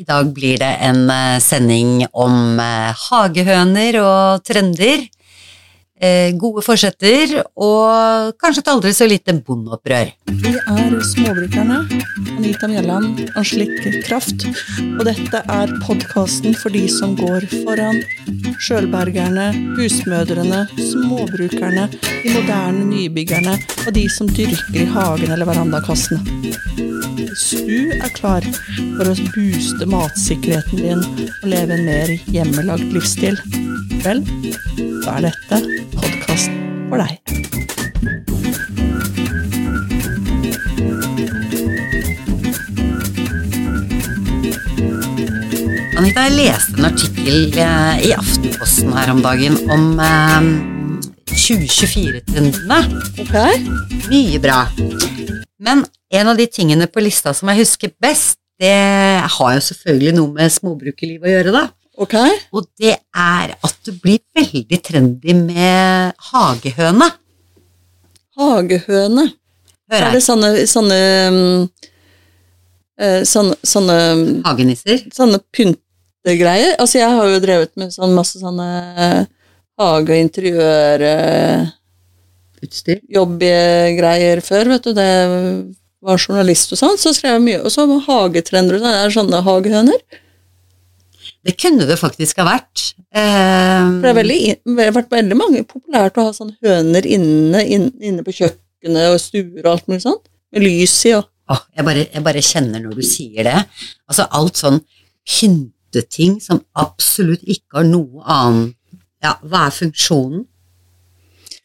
I dag blir det en eh, sending om eh, hagehøner og trender. Eh, gode forsetter og kanskje et aldri så lite bondeopprør. Vi er Småbrukerne. Anita Mjelland, og Slik Kraft. Og dette er podkasten for de som går foran. Sjølbergerne, husmødrene, småbrukerne, de moderne nybyggerne og de som dyrker i hagen eller verandakassene. Hvis du er klar for å booste matsikkerheten din og leve en mer hjemmelagd livsstil, vel, da er dette podkast for deg. Anita, jeg leste en artikkel eh, i Aftenposten her om dagen om eh, 2024-trendene. Okay. Mye bra. Men en av de tingene på lista som jeg husker best, det har jo selvfølgelig noe med småbrukerliv å gjøre, da. Ok? Og det er at det blir veldig trendy med hagehøne. Hagehøne. Hør Er det sånne, sånne eh, Sånne, sånne, Hagenisser. sånne pyntegreier? Altså, jeg har jo drevet med sånn masse sånne hage- og interiørjobbgreier Jobbgreier før, vet du. Det var journalist og sånn, så skrev jeg mye. Og så hagetrender og sånne hagehøner? Det kunne det faktisk ha vært. Eh, For det er veldig, har vært veldig mange populært å ha sånne høner inne, inn- inne på kjøkkenet og stuer og alt mulig sånt. Med lys i og Åh, jeg, bare, jeg bare kjenner når du sier det. Altså alt sånn pynteting som absolutt ikke har noe annen Ja, hva er funksjonen?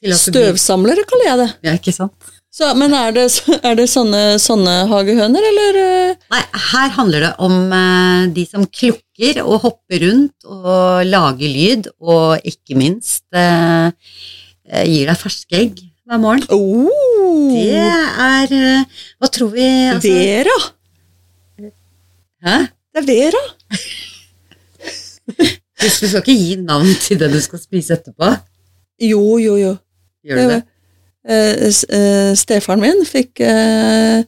Støvsamlere kaller jeg det. Ja, ikke sant? Så, men er det, er det sånne, sånne hagehøner, eller? eh? Nei, her handler det om eh, de som klukker og hopper rundt og lager lyd, og ikke minst eh, eh, gir deg ferske egg hver morgen. Oh, Det er eh, Hva tror vi altså, Vera! Hæ? Det er Vera. Du skal ikke gi navn til det du skal spise etterpå? Jo, jo, jo. Gjør du det? Eh, eh, Stefaren min fikk, eh,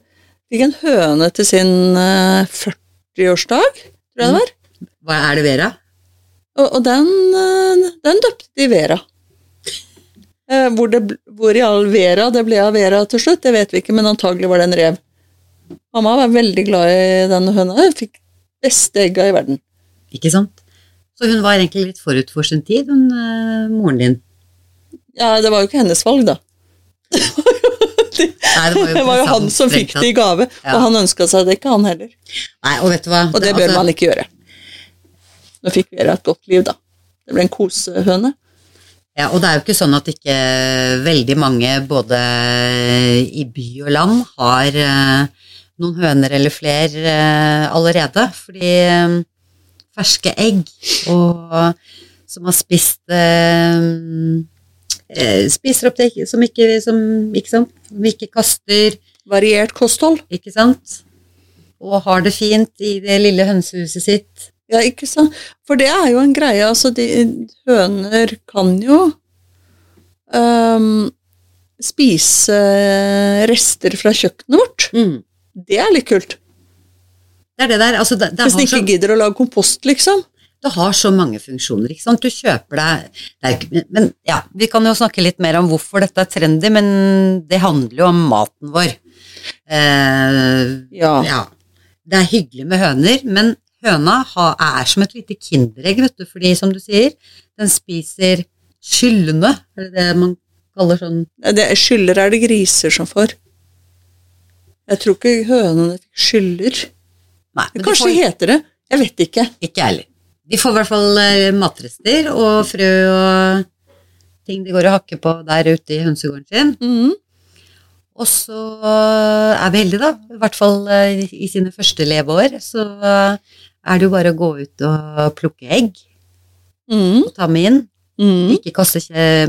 fikk en høne til sin eh, 40-årsdag, tror jeg det var. Hva er det Vera? Og, og den, eh, den døpte de Vera. Eh, hvor, det, hvor i all Vera det ble av Vera til slutt, det vet vi ikke, men antagelig var det en rev. Mamma var veldig glad i denne høna. Hun fikk beste egga i verden. Ikke sant? Så hun var egentlig litt forut for sin tid, hun uh, moren din. Ja, det var jo ikke hennes valg, da. Nei, Det var jo han som fikk det i gave, Ja. og han ønska seg det, ikke han heller. Nei, og vet du hva? Og det bør man ikke gjøre. Nå fikk Vera et godt liv, da. Det ble en kosehøne. Ja, og det er jo ikke sånn at ikke veldig mange, både i by og land, har eh, noen høner eller flere eh, allerede. Fordi eh, ferske egg og som har spist Spiser opp det som ikke, som, ikke sant? Som ikke kaster, Variert kosthold. ikke sant? Og har det fint i det lille hønsehuset sitt. Ja, ikke sant? For det er jo en greie, altså de, høner kan jo um, spise rester fra kjøkkenet vårt. Mm. Det er litt kult. Det er det der. Altså, det, det Hvis de ikke så- gidder å lage kompost, liksom. Det har så mange funksjoner, ikke sant. Du kjøper deg det ikke, Men ja, vi kan jo snakke litt mer om hvorfor dette er trendy, men det handler jo om maten vår. Eh, Ja. ja. Det er hyggelig med høner, men høna er som et lite kinderegg, vet du, fordi som du sier, den spiser skyllende, er det det man kaller sånn Det Skyller er det griser som får. Jeg tror ikke hønene fikk skyller. Nei, men de Kanskje får, heter det. Jeg vet ikke. ikke jeg heller. De får i hvert fall eh, matrester og frø og ting de går og hakker på der ute i hønsegården sin. Mm. Og så er vi heldige, da. I hvert fall eh, i sine første leveår. Så eh, er det jo bare å gå ut og plukke egg Mm. og ta med inn. Mm. Ikke kaste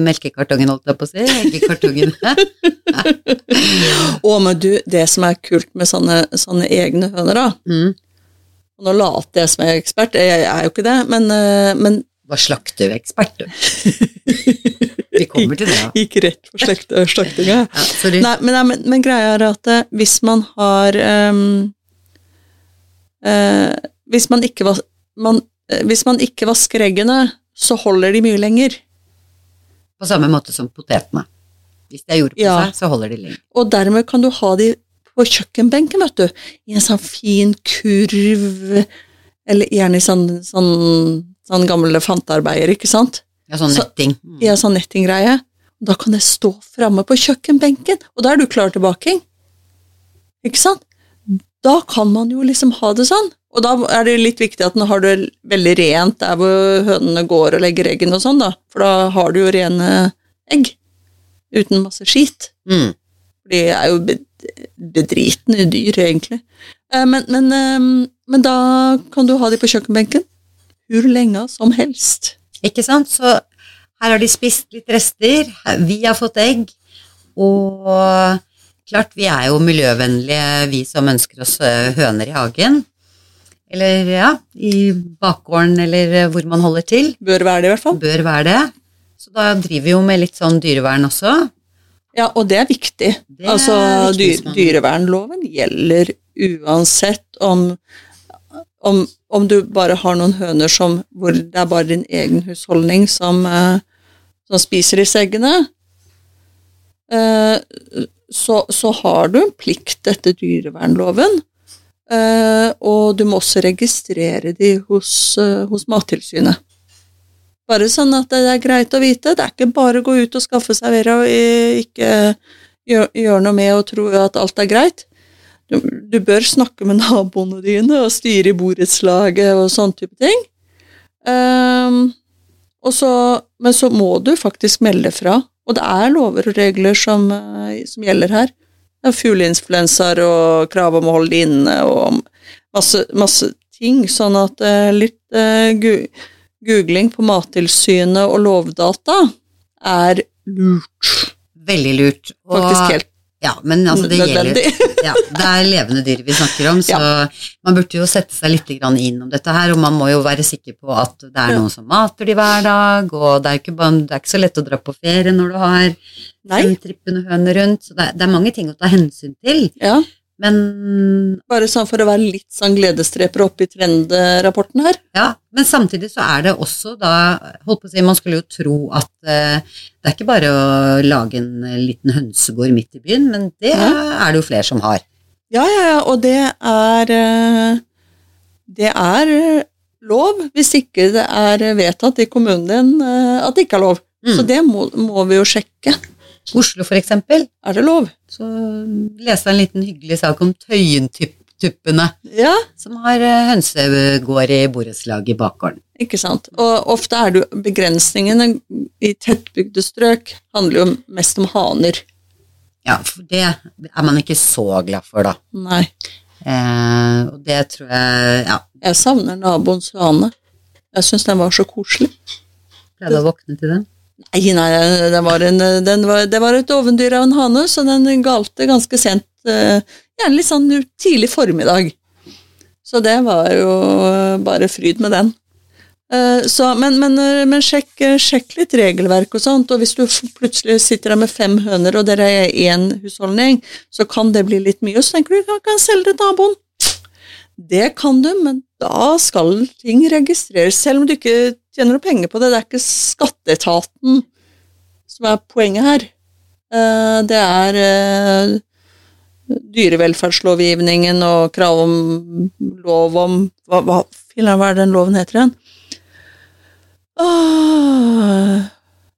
melkekartongen, holdt jeg på å si. Melkekartongen. Og men du, det som er kult med sånne, sånne egne høner, da mm. og Nå later jeg som jeg er ekspert, jeg er jo ikke det, men, eh, men Var slakteekspert, du. Vi kommer til det, da. gikk rett for slekt, slaktinga. ja. Nei, men, nei, men, men greia er at eh, hvis man har um, eh, hvis man ikke, vas man, eh, hvis man ikke vasker eggene, så holder de mye lenger. På samme måte som potetene. Hvis de er jord på Ja. seg, så holder de lenger. Og dermed kan du ha de på kjøkkenbenken, vet du, i en sånn fin kurv, eller gjerne i sånn, sånn, sånn gamle fantearbeider, ikke sant? Ja, sånn netting. Så, ja, en sånn nettinggreie. Da kan det stå framme på kjøkkenbenken, og da er du klar til baking. Ikke sant? Da kan man jo liksom ha det sånn. Og da er det litt viktig at den har det veldig rent der hvor hønene går og legger eggene og sånn, da. For da har du jo rene egg. Uten masse skit. Mm. De er jo be- bedritne dyr, egentlig. Eh, Men, men, eh, men da kan du ha de på kjøkkenbenken hvor lenge som helst. Ikke sant? Så her har de spist litt rester, vi har fått egg, og klart vi er jo miljøvennlige, vi som ønsker oss eh, høner i hagen. Eller ja, i bakgården eller eh, hvor man holder til. Bør være det, i hvert fall. Bør være det. Så da driver vi jo med litt sånn dyrevern også. Ja, og det er viktig. Det er altså, viktig dyr, dyrevernloven gjelder uansett om, om, om du bare har noen høner som, hvor det er bare din egen husholdning som, eh, som spiser disse eggene. Eh, så, så har du en plikt etter dyrevernloven, eh, og du må også registrere de hos, uh, hos Mattilsynet. Bare sånn at det er greit å vite. Det er ikke bare å gå ut og skaffe seg vera og eh, ikke gjøre gjør noe med og tro at alt er greit. Du, du bør snakke med naboene dine og styre i borettslaget og sånn type ting. Um, så, men så må du faktisk melde fra. Og det er lover og regler som, som gjelder her. Er fugleinfluensaer og krav om å holde det inne og masse, masse ting. Sånn at eh, litt eh, gu- googling på Mattilsynet og Lovdata er lurt. Veldig lurt. Og, Faktisk helt ja, men altså det gjelder ja, det er levende dyr vi snakker om, så man burde jo sette seg litt inn om dette her, og man må jo være sikker på at det er noen som mater de hver dag, og det er ikke, bare, det er ikke så lett å dra på ferie når du har trippende høner rundt, så det er, det er mange ting å ta hensyn til, Ja, men bare sånn for å være litt sånn gledesstreper oppi trendrapporten her. ja, men samtidig så er det også da, holdt på å si, man skulle jo tro at eh, det er ikke bare å lage en eh, liten hønsegård midt i byen, men det Ja. er det jo flere som har. Ja, ja, ja, og det er eh, Det er eh, lov, hvis ikke det er vedtatt i kommunen din at det ikke er lov. Mm. Så det må, må vi jo sjekke. Oslo for eksempel, Er det lov? Så leste jeg en liten hyggelig sak om Tøyentuppene, Ja, som har eh, hønsegård i borettslag i bakgården. ikke sant. Og ofte er det jo begrensningene i tettbygde strøk handler jo mest om haner. Ja, for det er man ikke så glad for, da. Nei. Eh, og det tror jeg Ja, Jeg savner naboens hane. Jeg syns den var så koselig. pleide å våkne til den. Nei, nei, det var en, den var, det var et ovendyr av en hane, så den galte ganske sent, eh, gjerne litt sånn tidlig formiddag. Så det var jo bare fryd med den. Eh, Så, men men, eh, men sjekk, sjekk litt regelverk og sånt, og hvis du plutselig sitter der med fem høner, og dere er én husholdning, så kan det bli litt mye, og så tenker du jeg kan selge det til naboen. Det kan du, men da skal ting registreres, selv om du ikke tjener noe penger på det. Det er ikke skatteetaten som er poenget her. Eh, Det er eh, dyrevelferdslovgivningen og krav om lov om Hva, hva, hva er den loven heter igjen?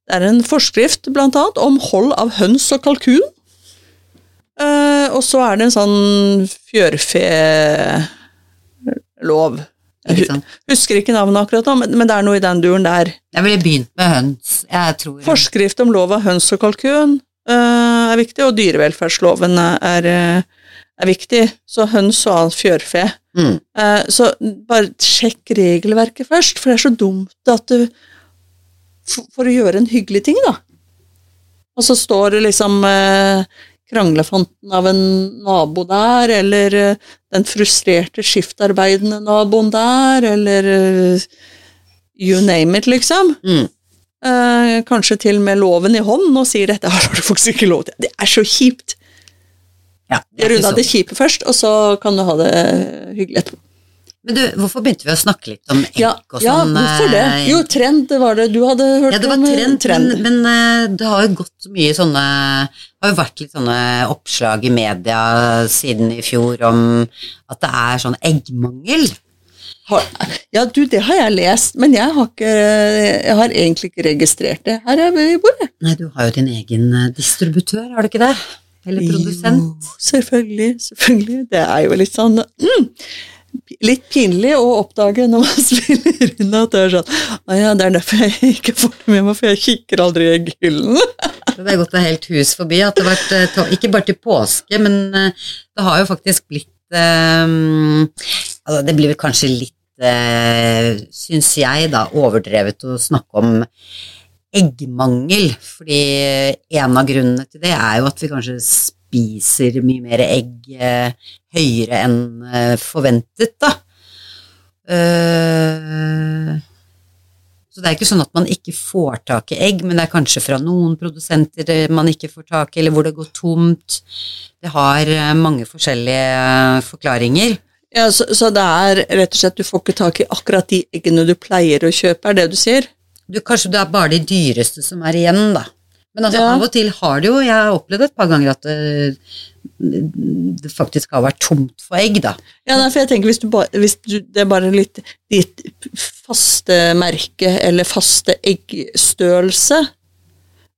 Det er en forskrift, blant annet, om hold av høns og kalkun. Eh, og så er det en sånn fjørfelov. Ikke? Husker ikke navnet akkurat nå, men, men det er noe i den duren der. Jeg ville begynt med høns. Jeg tror Forskrift om lov av høns og kalkun uh, er viktig, og dyrevelferdsloven er, eh, er viktig. Så høns og annet fjørfe. mm, Uh, så bare sjekk regelverket først, for det er så dumt at du For, for å gjøre en hyggelig ting, da. Og så står det liksom eh, kranglefanten av en nabo der, eller eh, den frustrerte skiftarbeidende naboen der, eller eh, you name it, liksom. mm. Eh, kanskje til og med loven i hånd og sier dette har du faktisk ikke lov til. Det er så kjipt. Ja, Gjør unna det kjipe først, og så kan du ha det hyggelig etterpå. Men du, hvorfor begynte vi å snakke litt om egg Ja, og ja, sånn? hvorfor det? eh, Jo, trend, var det du hadde hørt om. Ja, det var eh, trend, Men, men eh, det har jo gått mye sånne Det har jo vært litt sånne oppslag i media siden i fjor om at det er sånn eggmangel. Har, ja, du, det har jeg lest, men jeg har, ikke, jeg har egentlig ikke registrert det. Her er vi i bordet. Nei, du har jo din egen distributør, har du ikke det? Eller produsent? Jo, selvfølgelig, selvfølgelig. Det er jo litt sånn mm, Litt pinlig å oppdage når man spiller inn at det er sånn Å ja, det er derfor jeg ikke får det med meg, for jeg kikker aldri i gyllen. Det er gått et helt hus forbi. At det har vært, eh, ikke bare til påske, men eh, det har jo faktisk blitt um, altså Det blir vel kanskje litt, uh, syns jeg, da, overdrevet å snakke om eggmangel. Fordi en av grunnene til det er jo at vi kanskje spiser mye mer egg eh, høyere enn eh, forventet, da. Eh, så det er ikke sånn at man ikke får tak i egg, men det er kanskje fra noen produsenter man ikke får tak i, eller hvor det går tomt. Det har mange forskjellige forklaringer. Ja, så, så det er rett og slett du får ikke tak i akkurat de eggene du pleier å kjøpe, er det du sier? Du, kanskje det er bare de dyreste som er igjen, da. Men altså, Ja. av og til har det jo Jeg har opplevd et par ganger at det, det faktisk har vært tomt for egg, da. Ja, nei, for jeg tenker hvis, du ba, hvis du, det er bare litt ditt faste merke eller faste eggstørrelse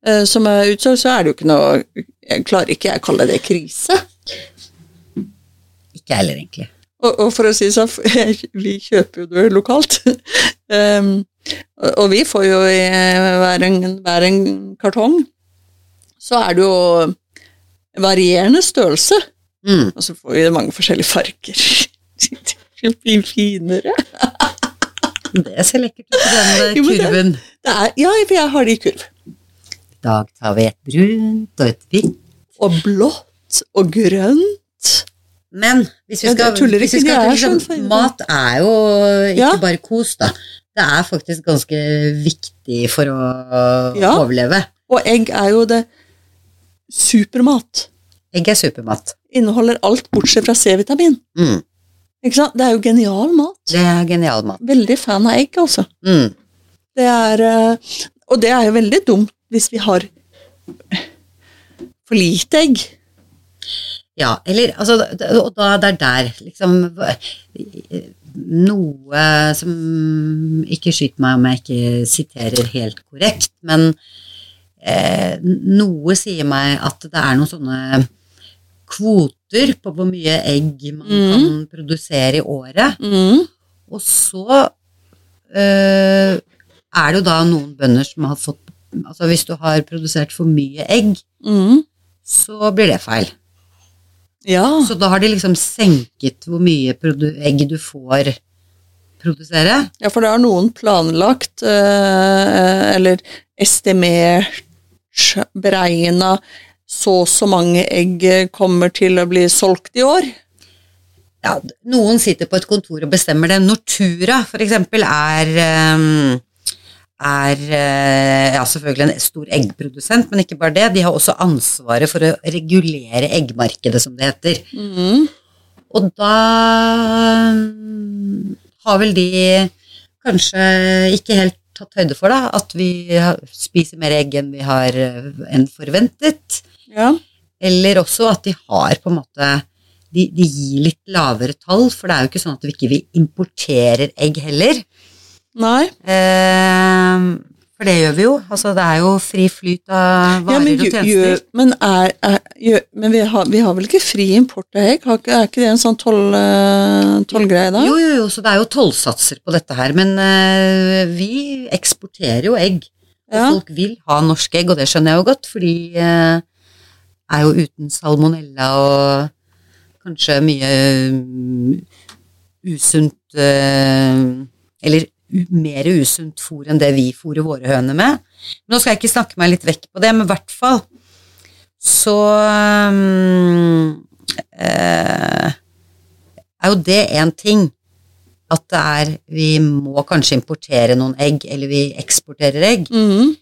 eh, som er utsolgt, så er det jo ikke noe Jeg klarer ikke jeg å kalle det krise. Ikke jeg heller, egentlig. Og, og for å si sånn, vi kjøper jo det lokalt. um, og vi får jo i hver en, hver en kartong, så er det jo varierende størrelse. Mm. Og så får vi mange forskjellige farger. Fin- Finere. Det ser lekkert ut på den Jo, kurven. det-. Det er, ja, for jeg har det i kurv. I dag tar vi et brunt og et hvitt. Og blått og grønt. Men hvis vi skal, ja, hvis vi skal liksom, sånn Mat er jo ikke Ja. bare kos, da. Det er faktisk ganske viktig for å Ja. overleve. Og egg er jo det supermat. Egg er supermat. Inneholder alt bortsett fra C-vitamin. Mm. Ikke sant? Det er jo genial mat. Det er genial mat. Veldig fan av egg, altså. Mm. Det er eh, Og det er jo veldig dumt hvis vi har for lite egg. Ja, eller altså Og da det er der liksom Noe som Ikke skyt meg om jeg ikke siterer helt korrekt, men eh, noe sier meg at det er noen sånne kvoter på hvor mye egg man Mm. kan produsere i året. Mm. Og så eh, er det jo da noen bønder som har fått Altså hvis du har produsert for mye egg, Mm. så blir det feil. Ja. Så da har de liksom senket hvor mye egg du får produsere. ja, for det har noen planlagt, eh, eller estimert, beregna så og så mange egg kommer til å bli solgt i år. Ja, noen sitter på et kontor og bestemmer det. Nortura, for eksempel, er ehm, er eh, ja, selvfølgelig en stor eggprodusent, men ikke bare det. De har også ansvaret for å regulere eggmarkedet, som det heter. Mm. Og da mm, har vel de kanskje ikke helt tatt høyde for da, at vi spiser mer egg enn vi har eh, enn forventet. Ja. Eller også at de har på en måte de, de gir litt lavere tall, for det er jo ikke sånn at vi ikke vi importerer egg heller. Nei. Eh, for det gjør vi jo. Altså det er jo fri flyt av Ja, varer men og tjenester. gjør- men, er, er, gjør, men vi, har, vi har vel ikke fri import av egg? Er ikke det en sånn eh, tollgreie da? Jo, jo, jo, så det er jo tollsatser på dette her, men eh, vi eksporterer jo egg. Og Ja. folk vil ha norske egg, og det skjønner jeg jo godt, for de eh, er jo uten salmonella og kanskje mye mm, usunt Eller mer usunt fôr enn det vi fôrer våre høner med. Nå skal jeg ikke snakke meg litt vekk på det, men i hvert fall så um, eh, er jo det én ting. At det er Vi må kanskje importere noen egg, eller vi eksporterer egg. Mhm.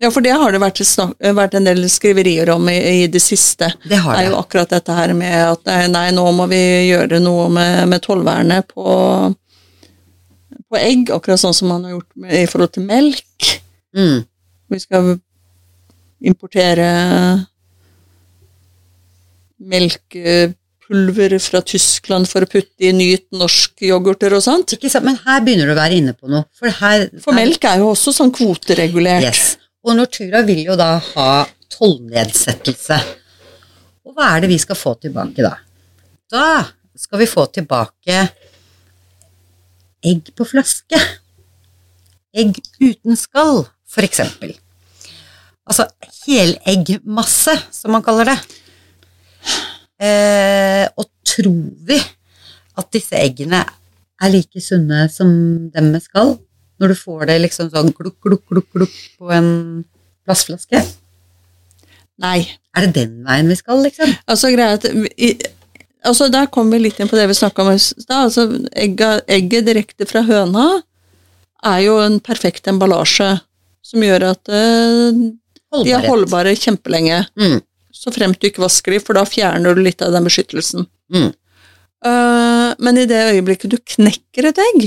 Ja, for det har det vært, snak- vært en del skriverier om i, i det siste. Det har Det er jo akkurat dette her med at nei, nei, nå må vi gjøre noe med, med tollvernet på, på egg, akkurat sånn som man har gjort med, i forhold til melk. Mm. Vi skal importere melkepulver fra Tyskland for å putte i nyt norsk yoghurter og sånt. Ikke sant? Men her begynner du å være inne på noe. For, her, For melk er jo også sånn kvoteregulert. Yes. Og Nortura vil jo da ha tollnedsettelse. Og hva er det vi skal få tilbake da? Da skal vi få tilbake egg på flaske. Egg uten skall, for eksempel. Altså heleggmasse, som man kaller det. Eh, og tror vi at disse eggene er like sunne som dem med skall? Når du får det liksom sånn glukk, glukk, glukk, glukk på en plastflaske? Nei. Er det den veien vi skal, liksom? Altså, greia at altså, Der kommer vi litt inn på det vi snakka om i stad. Altså, egget, egget direkte fra høna er jo en perfekt emballasje som gjør at uh, de er holdbare kjempelenge. Mm. Så fremt du ikke vasker de, for da fjerner du litt av den beskyttelsen. Mm. Uh, men i det øyeblikket du knekker et egg,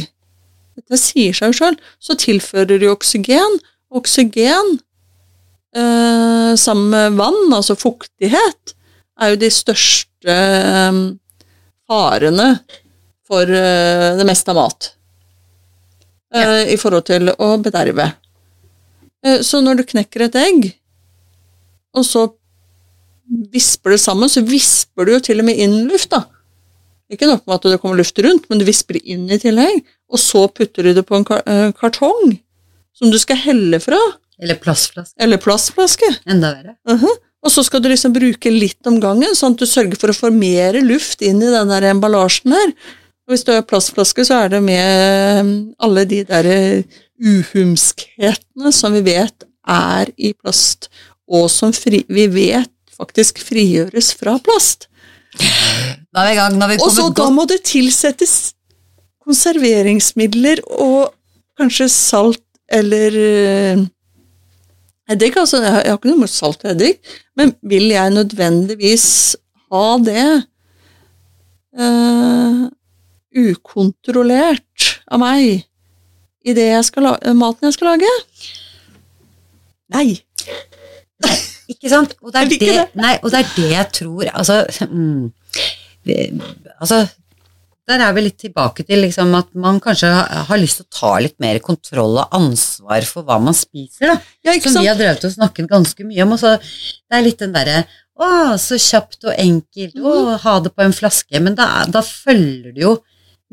dette sier seg jo sjøl, så tilfører du oksygen. Oksygen uh, sammen med vann, altså fuktighet, er jo de største eh, farene for eh, det meste av mat. Ja. I forhold til å bederve. Eh, så når du knekker et egg, og så visper det sammen, så visper du jo til og med inn luft, da. Ikke nok med at det kommer luft rundt, men du visper det inn i tillegg. Og så putter du det på en eh, kartong som du skal helle fra, Eller plastflaske. eller plastflaske. Enda verre. Mhm. Og så skal du liksom bruke litt om gangen, sånn at du sørger for å få mer luft inn i den der emballasjen her. Og hvis du har plastflaske, så er det med eh, alle de der eh, uhumskhetene som vi vet er i plast, og som fri, vi vet faktisk frigjøres fra plast. Da er vi i gang. Og så da må det tilsettes konserveringsmidler og kanskje salt eller eh, eddik. Altså, jeg har ikke noe mot salt og eddik, men vil jeg nødvendigvis ha det uh, ukontrollert av meg i det jeg skal la maten jeg skal lage? Nei. Ikke sant? Og det er det, det. Nei, og det er det jeg tror Altså, mm, altså der er vi litt tilbake til liksom, at man kanskje har, lyst til å ta litt mer kontroll og ansvar for hva man spiser. Da. Ja, Som vi har drevet og snakket ganske mye om. Og så, det er litt den derre Å, så kjapt og enkelt. Å, Mhm. ha det på en flaske. Men da, da følger det jo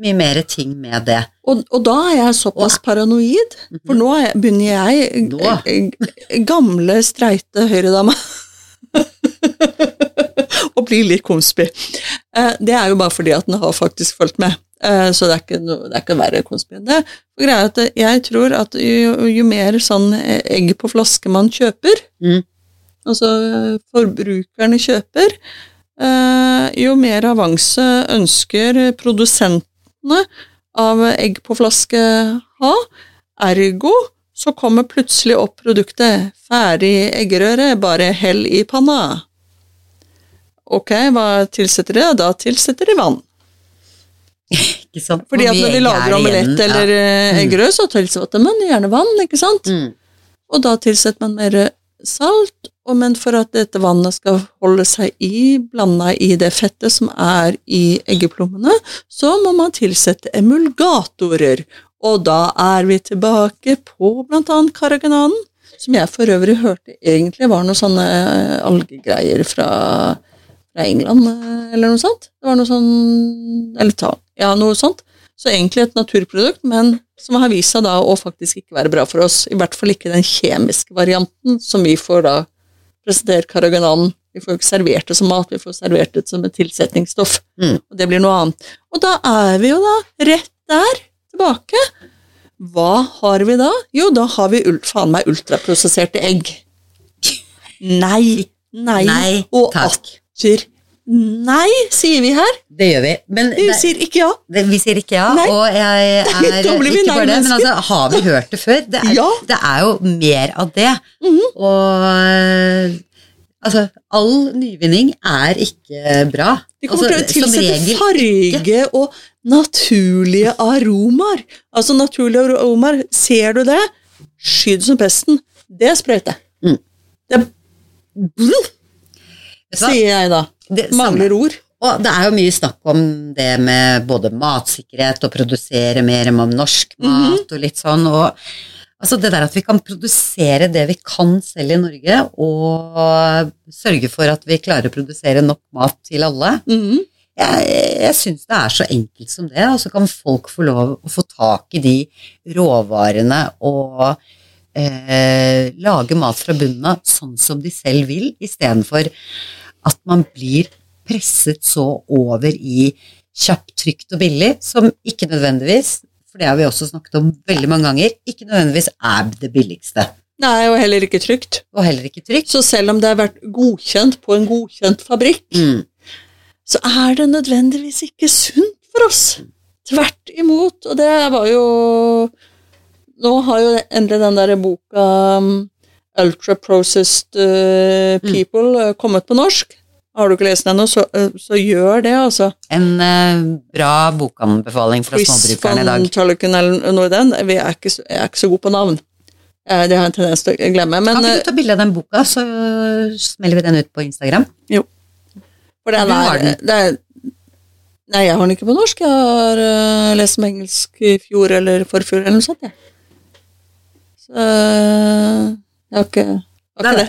mye mer ting med det. Og, og da er jeg såpass paranoid, for nå er, begynner jeg, Nå? eh, gamle, streite høyredame, å blir litt konspi. Eh, Det er jo bare fordi at den har faktisk fulgt med. Eh, Så det er ikke, noe, det er ikke verre konspi enn det. Greia at jeg tror at jo, jo mer sånn egg på flaske man kjøper, Mm. altså eh, forbrukerne kjøper, jo mer avanse ønsker produsentene av egg på flaske ha. Ergo så kommer plutselig opp produktet ferdig eggerøre, bare hell i panna. Ok, hva tilsetter de? Da tilsetter de vann. Ikke sant? Fordi at når vi er lager omelett igjen? eller eh, Mm. eggerøre, så tilsetter man gjerne vann, ikke sant? mm. Og da tilsetter man mer salt, og men for at dette vannet skal holde seg i, blanda i det fettet som er i eggeplommene, så må man tilsette emulgatorer. Og da er vi tilbake på annet karagananen, som jeg for øvrig hørte egentlig var noen sånne eh, algegreier fra, fra England, eh, eller noe sånt. Det var noe sånn Eller ta, ja, noe sånt. Så egentlig et naturprodukt, men som har vist seg da å faktisk ikke være bra for oss. I hvert fall ikke den kjemiske varianten som vi får da presentert karagananen. Vi får ikke servert det som mat, vi får servert det som et tilsetningsstoff. Mm. Og det blir noe annet. Og da er vi jo da rett der, tilbake. Hva har vi da? Jo, da har vi faen meg ultraprosesserte egg. Nei, nei, Nei, og takk. Atter Nei, sier vi her. Det gjør vi. Men Vi det, sier ikke ja. det, vi sier ikke ja, Nei. og jeg er ikke bare det, men altså, har vi hørt det før? Det er, Ja. det er jo mer av det. Mhm. Og eh, altså, all nyvinning er ikke bra. De kommer Altså, til å tilsette farge og naturlige aromaer. Altså naturlige aromaer, ser du det? Skyd som pesten. Det er sprøyte. Mm. Det er? Sier jeg da. Det. Mangler ord. Og det er jo mye snakk om det med både matsikkerhet og produsere mer om norsk mat og litt sånn. Og altså det der at vi kan produsere det vi kan selv i Norge, og sørge for at vi klarer å produsere nok mat til alle. Mhm. Jeg, jeg syns det er så enkelt som det, og så kan folk få lov å få tak i de råvarene og eh, lage mat fra bunnen av sånn som de selv vil, istedenfor at man blir presset så over i kjapt, trygt og billig, som ikke nødvendigvis, for det har vi også snakket om veldig mange ganger, ikke nødvendigvis er det billigste, Nei, og heller ikke trygt. og heller ikke trygt. Så selv om det har vært godkjent på en godkjent fabrikk, Mm. så er det nødvendigvis ikke sunt for oss. Tvert imot. Og det var jo Nå har jo endelig den der boka um, Ultra Processed uh, People mm. kommet på norsk. Har du ikke lest den ennå, så, uh, så gjør det, altså. En uh, bra bokanbefaling fra småbrukerne i dag. Tullochen eller noe i den. Vi er ikke, jeg er ikke så god på navn. Eh, Det har jeg en tendens til å glemme. Men Kan ikke du ta bilde av den boka, så smeller vi den ut på Instagram? For den er, det er Nei, jeg har den ikke på norsk. Jeg har uh, lest den på engelsk i fjor eller forfjor eller noe sånt. Jeg. Så jeg har ikke Nei.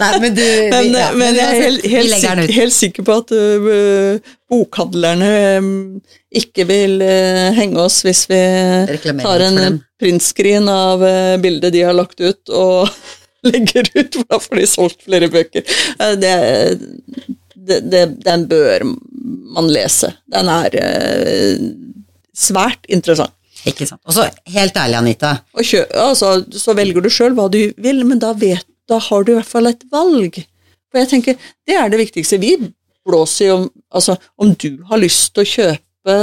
Nei, men du Men, ja, men jeg er helt, helt, sikker, helt sikker på at uh, bokhandlerne um, ikke vil uh, henge oss hvis vi tar en printscreen av uh, bildet de har lagt ut, og legger ut, for da får de solgt flere bøker. Det, det, det, den bør man lese. Den er svært interessant. Ikke sant. Og så helt ærlig, Anita. Kjø, altså, så velger du sjøl hva du vil, men da, vet, da har du i hvert fall et valg. For jeg tenker, Det er det viktigste. Vi blåser jo om altså, Om du har lyst til å kjøpe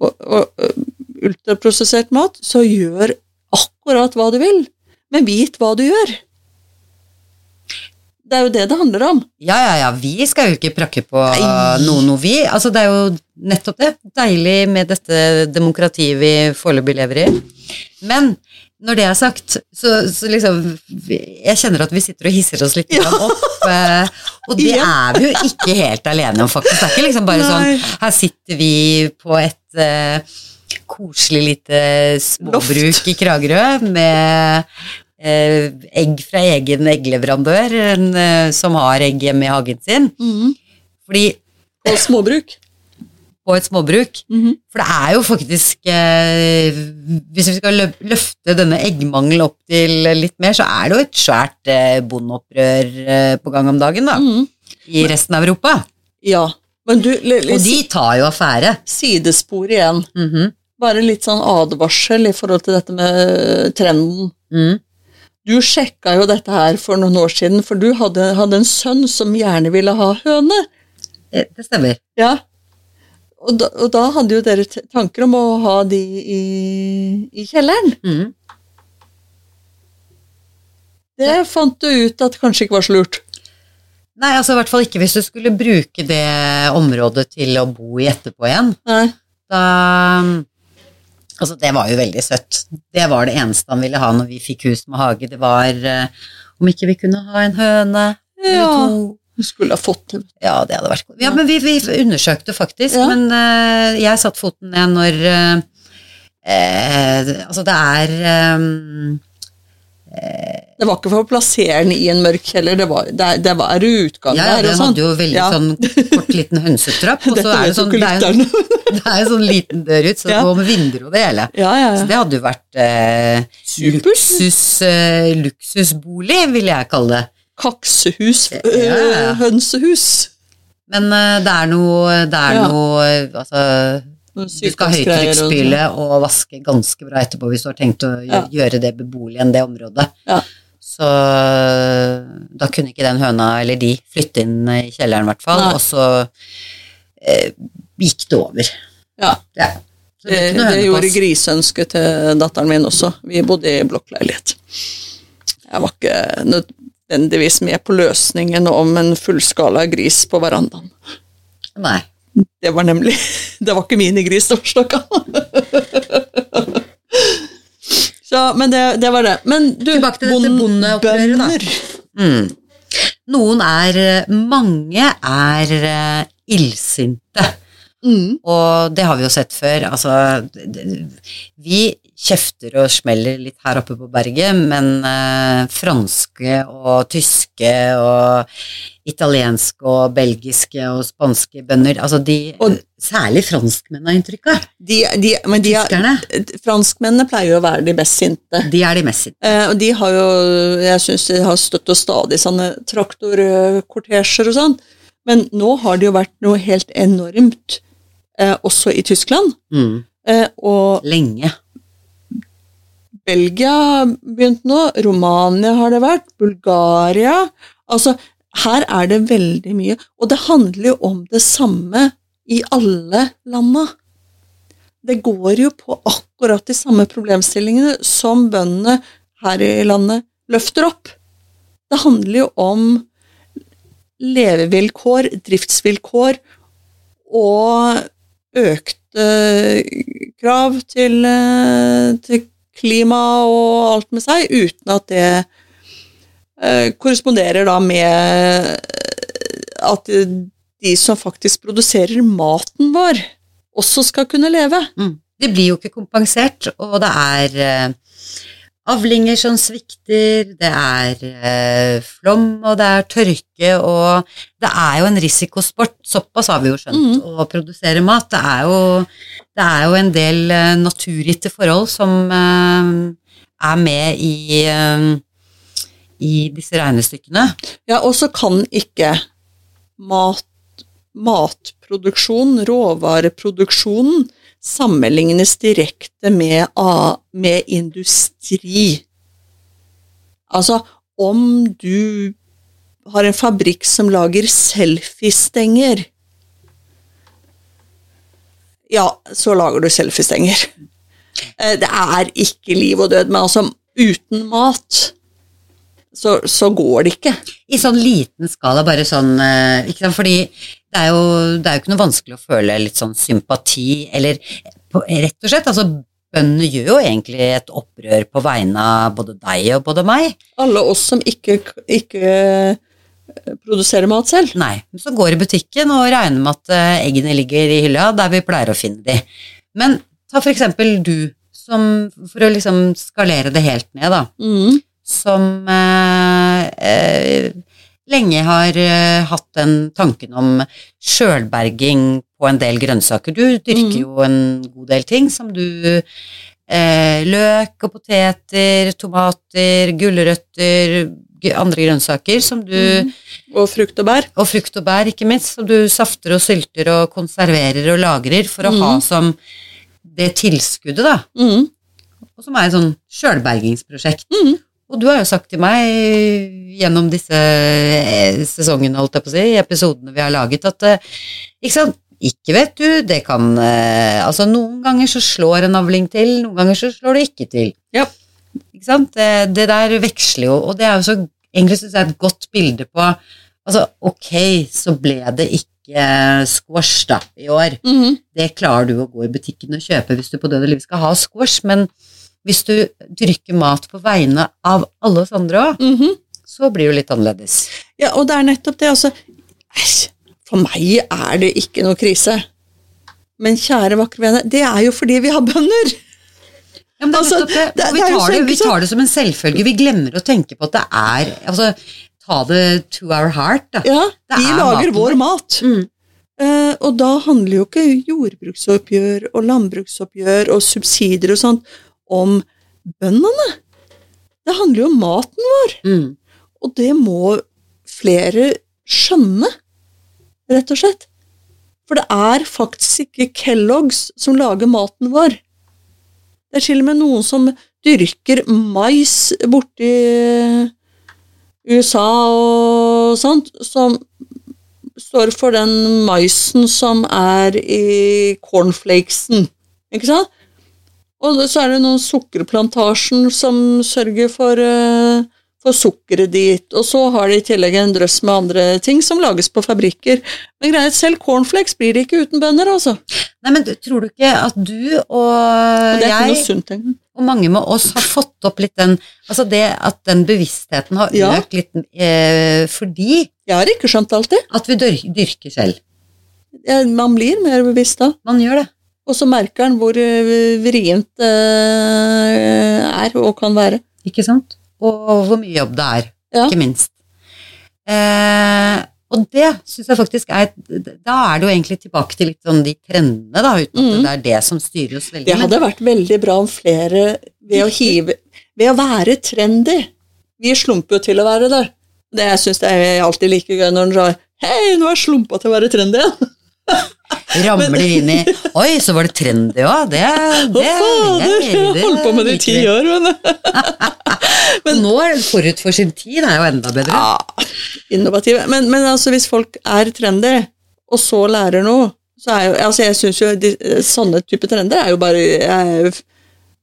og, og ultraprosessert mat, så gjør akkurat hva du vil, men vit hva du gjør. Det er jo det det handler om. Ja, ja, ja, vi skal jo ikke prakke på noe, noe vi. Altså, det er jo nettopp det. Deilig med dette demokratiet vi foreløpig lever i. Men når det er sagt, så, så liksom Jeg kjenner at vi sitter og hisser oss litt ja. opp. eh, Og det Ja. er vi jo ikke helt alene om, faktisk. Det er ikke liksom bare Nei. sånn Her sitter vi på et uh, koselig lite småbruk i Kragerø med egg fra egen eggleverandør en, eh, som har egg hjemme i hagen sin. Fordi et småbruk. på et småbruk. For det er jo faktisk eh, Hvis vi skal løfte denne eggmangelen opp til litt mer, så er det jo et svært eh, bondeopprør eh, på gang om dagen, da. Mhm. I resten av Europa. Ja. Men du, Og de tar jo affære. sidespor igjen. -hmm. Bare litt sånn advarsel i forhold til dette med trenden. Mm. Du sjekka jo dette her for noen år siden, for du hadde, hadde en sønn som gjerne ville ha høne. Eh, Det stemmer. Ja. Og da, og da hadde jo dere tanker om å ha de i, i kjelleren. Mhm. Det fant du ut at kanskje ikke var så lurt. Nei, altså i hvert fall ikke hvis du skulle bruke det området til å bo i etterpå igjen. Nei. Da Altså, det var jo veldig søtt. Det var det eneste han ville ha når vi fikk hus med hage. Det var eh, om ikke vi kunne ha en høne eller Ja. to. Du skulle ha fått det. Ja, det hadde vært godt. Ja, men vi, vi undersøkte faktisk, Ja. men eh, jeg satte foten ned når eh, eh, Altså, det er eh, Det var ikke for å plassere den i en mørk kjeller, det var, det, det var utgang Ja, ja, der Ja, sånn. hadde jo veldig Ja. sånn kort liten hønsetrapp, og så er det sånn det er, jo- det er jo sånn liten dør ut, så det Ja. går med vinduer og det hele. Ja, ja, Så det hadde jo vært eh, luksus, eh, luksusbolig, vil jeg kalle det. Kaksehus, øh, hønsehus. Men eh, det er noe, det er noe eh, altså, Du skal ha og sånn. høytrykksspyle og vaske ganske bra etterpå hvis du har tenkt å gjø- Ja. gjøre det beboelig enn det området. Ja. Så da kunne ikke den høna, eller de, flytte inn i kjelleren i hvert fall, Nei. og så eh, gikk det over. Ja. Ja. Det, Det, det gjorde grisønsket griseønsket til datteren min også. Vi bodde i blokkleilighet. Jeg var ikke nødvendigvis med på løsningen om en fullskala gris på verandaen. Nei. Det var nemlig Det var ikke snakk om. Så, men det, det var det. Men du, Tilbake til dette bondeopprøret, da. Mm. Noen er eh, Mange er uh, illsinte. Mm. Og det har vi jo sett før. Altså, vi kjefter og smeller litt her oppe på berget, men eh, franske og tyske og italienske og belgiske og spanske bønder, altså de Og- Særlig franskmenn har inntrykk av. De, de, men de er, Tyskerne. franskmennene pleier jo å være de mest sinte. De er de mest sinte. Eh, og de har jo, jeg syns de har støtt og stadig sånne traktorkortesjer og sånn, men nå har det jo vært noe helt enormt, eh, også i Tyskland. Mm. Eh, og Lenge. Belgia har begynt nå, Romania har det vært, Bulgaria Altså, her er det veldig mye, og det handler jo om det samme i alle landa. Det går jo på akkurat de samme problemstillingene som bøndene her i landet løfter opp. Det handler jo om levevilkår, driftsvilkår og økte krav til, eh, til klima og alt med seg, uten at det eh, korresponderer da med at de som faktisk produserer maten vår, også skal kunne leve. Mm. De blir jo ikke kompensert, og det er eh, avlinger som svikter, det er eh, flom, og det er tørke, og det er jo en risikosport, såpass har vi jo skjønt, å produsere mat. Det er jo, det er jo en del eh, naturgitte forhold som eh, er med i, i disse regnestykkene. Ja, og så kan ikke mat, matproduksjon, råvareproduksjonen, sammenlignes direkte med, med industri. Altså, om du har en fabrikk som lager selfiestenger, ja, så lager du selfiestenger. Eh, Det er ikke liv og død, men altså, uten mat så, så går det ikke. I sånn liten skala, bare sånn eh, ikke sant? Fordi det er, jo, det er jo ikke noe vanskelig å føle litt sånn sympati, eller på, rett og slett, altså bøndene gjør jo egentlig et opprør på vegne av både deg og både meg. Alle oss som ikke, ikke eh, produserer mat selv. Nei, så går i butikken og regner med at eh, eggene ligger i hylla der vi pleier å finne de. Men ta for eksempel du, som, for å liksom skalere det helt ned da, Mm. som eh, eh, lenge har uh, hatt den tanken om sjølberging på en del grønnsaker. Du dyrker mm. jo en god del ting som du uh, Løk og poteter, tomater, gulrøtter, andre grønnsaker som du Mm. Og frukt og bær. Og frukt og bær, ikke minst, som du safter og sylter og konserverer og lagrer for å ha Mhm. som det tilskuddet, da Mm. og som er et sånn sjølbergingsprosjekt. Og du har jo sagt til meg gjennom disse eh, sesongene, holdt jeg på å si, episodene vi har laget, at eh, ikke sant, ikke vet du, det kan eh, Altså, noen ganger så slår en avling til, noen ganger så slår det ikke til. Ja. Ikke sant? Det, det der veksler jo, og det er jo så egentlig syns jeg et godt bilde på Altså, ok, så ble det ikke squash da i år Mhm. det klarer du å gå i butikken og kjøpe hvis du på død og liv skal ha squash, men hvis du dyrker mat på vegne av alle oss andre òg, Mhm. så blir det litt annerledes. Ja, og det er nettopp det, altså. Æsj, For meg er det ikke noe krise. Men kjære vakre vene, det er jo fordi vi har bønder! Ja, men det er Altså, det. det- vi tar det, vi tar det som en selvfølge. Vi glemmer å tenke på at det er Altså, ta det to our heart, da. Ja, vi er lager maten vår vår. mat. Mm. Eh, og da handler jo ikke jordbruksoppgjør og landbruksoppgjør og subsidier og sånt om bøndene. Det handler jo om maten vår, Mm. og det må flere skjønne, rett og slett. For det er faktisk ikke Kellogg's som lager maten vår. Det er til og med noen som dyrker mais borti USA og sånt, som står for den maisen som er i cornflakesen, ikke sant? Og så er det noen sukkerplantasjen som sørger for, uh, for sukkeret dit, og så har de i tillegg en drøss med andre ting som lages på fabrikker. Men greit, selv cornflakes blir det ikke uten bønder, altså. Nei, men tror du ikke at du og, Og jeg sunt og mange med oss har fått opp litt den Altså det at den bevisstheten har Ja. økt litt eh, fordi Jeg har ikke skjønt alltid. at vi dyrker selv. Man blir mer bevisst da. Man gjør det. Og så merker han hvor eh, vrient det er og kan være. Ikke sant? Og hvor mye jobb det er, Ja. ikke minst. Eh, og det syns jeg faktisk er Da er det jo egentlig tilbake til litt sånn de trendene, da, uten at Mhm. det er det som styrer oss veldig. Det hadde vært veldig bra om flere ved å hive Ved å være trendy. Vi slumper jo til å være det. Det jeg syns er alltid like gøy når en drar Hei, nå er jeg slumpa til å være trendy igjen! ramler inn i Oi, så var det trendy òg! Det, det, Hva fader? det- Jeg holdt på med det i ti år, men Men nå er det forut for sin tid, det er jo enda bedre. ja, Innovative. Men, men altså, hvis folk er trendy, og så lærer noe, så er jo Altså, jeg syns jo de, sånne type trender er jo bare Jeg,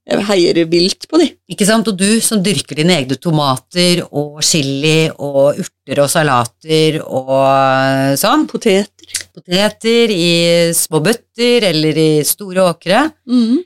jeg heier vilt på de. Ikke sant? Og du som dyrker dine egne tomater og chili og urter og salater og sånn, Poteter. Poteter i små bøtter eller i store åkre, Mm.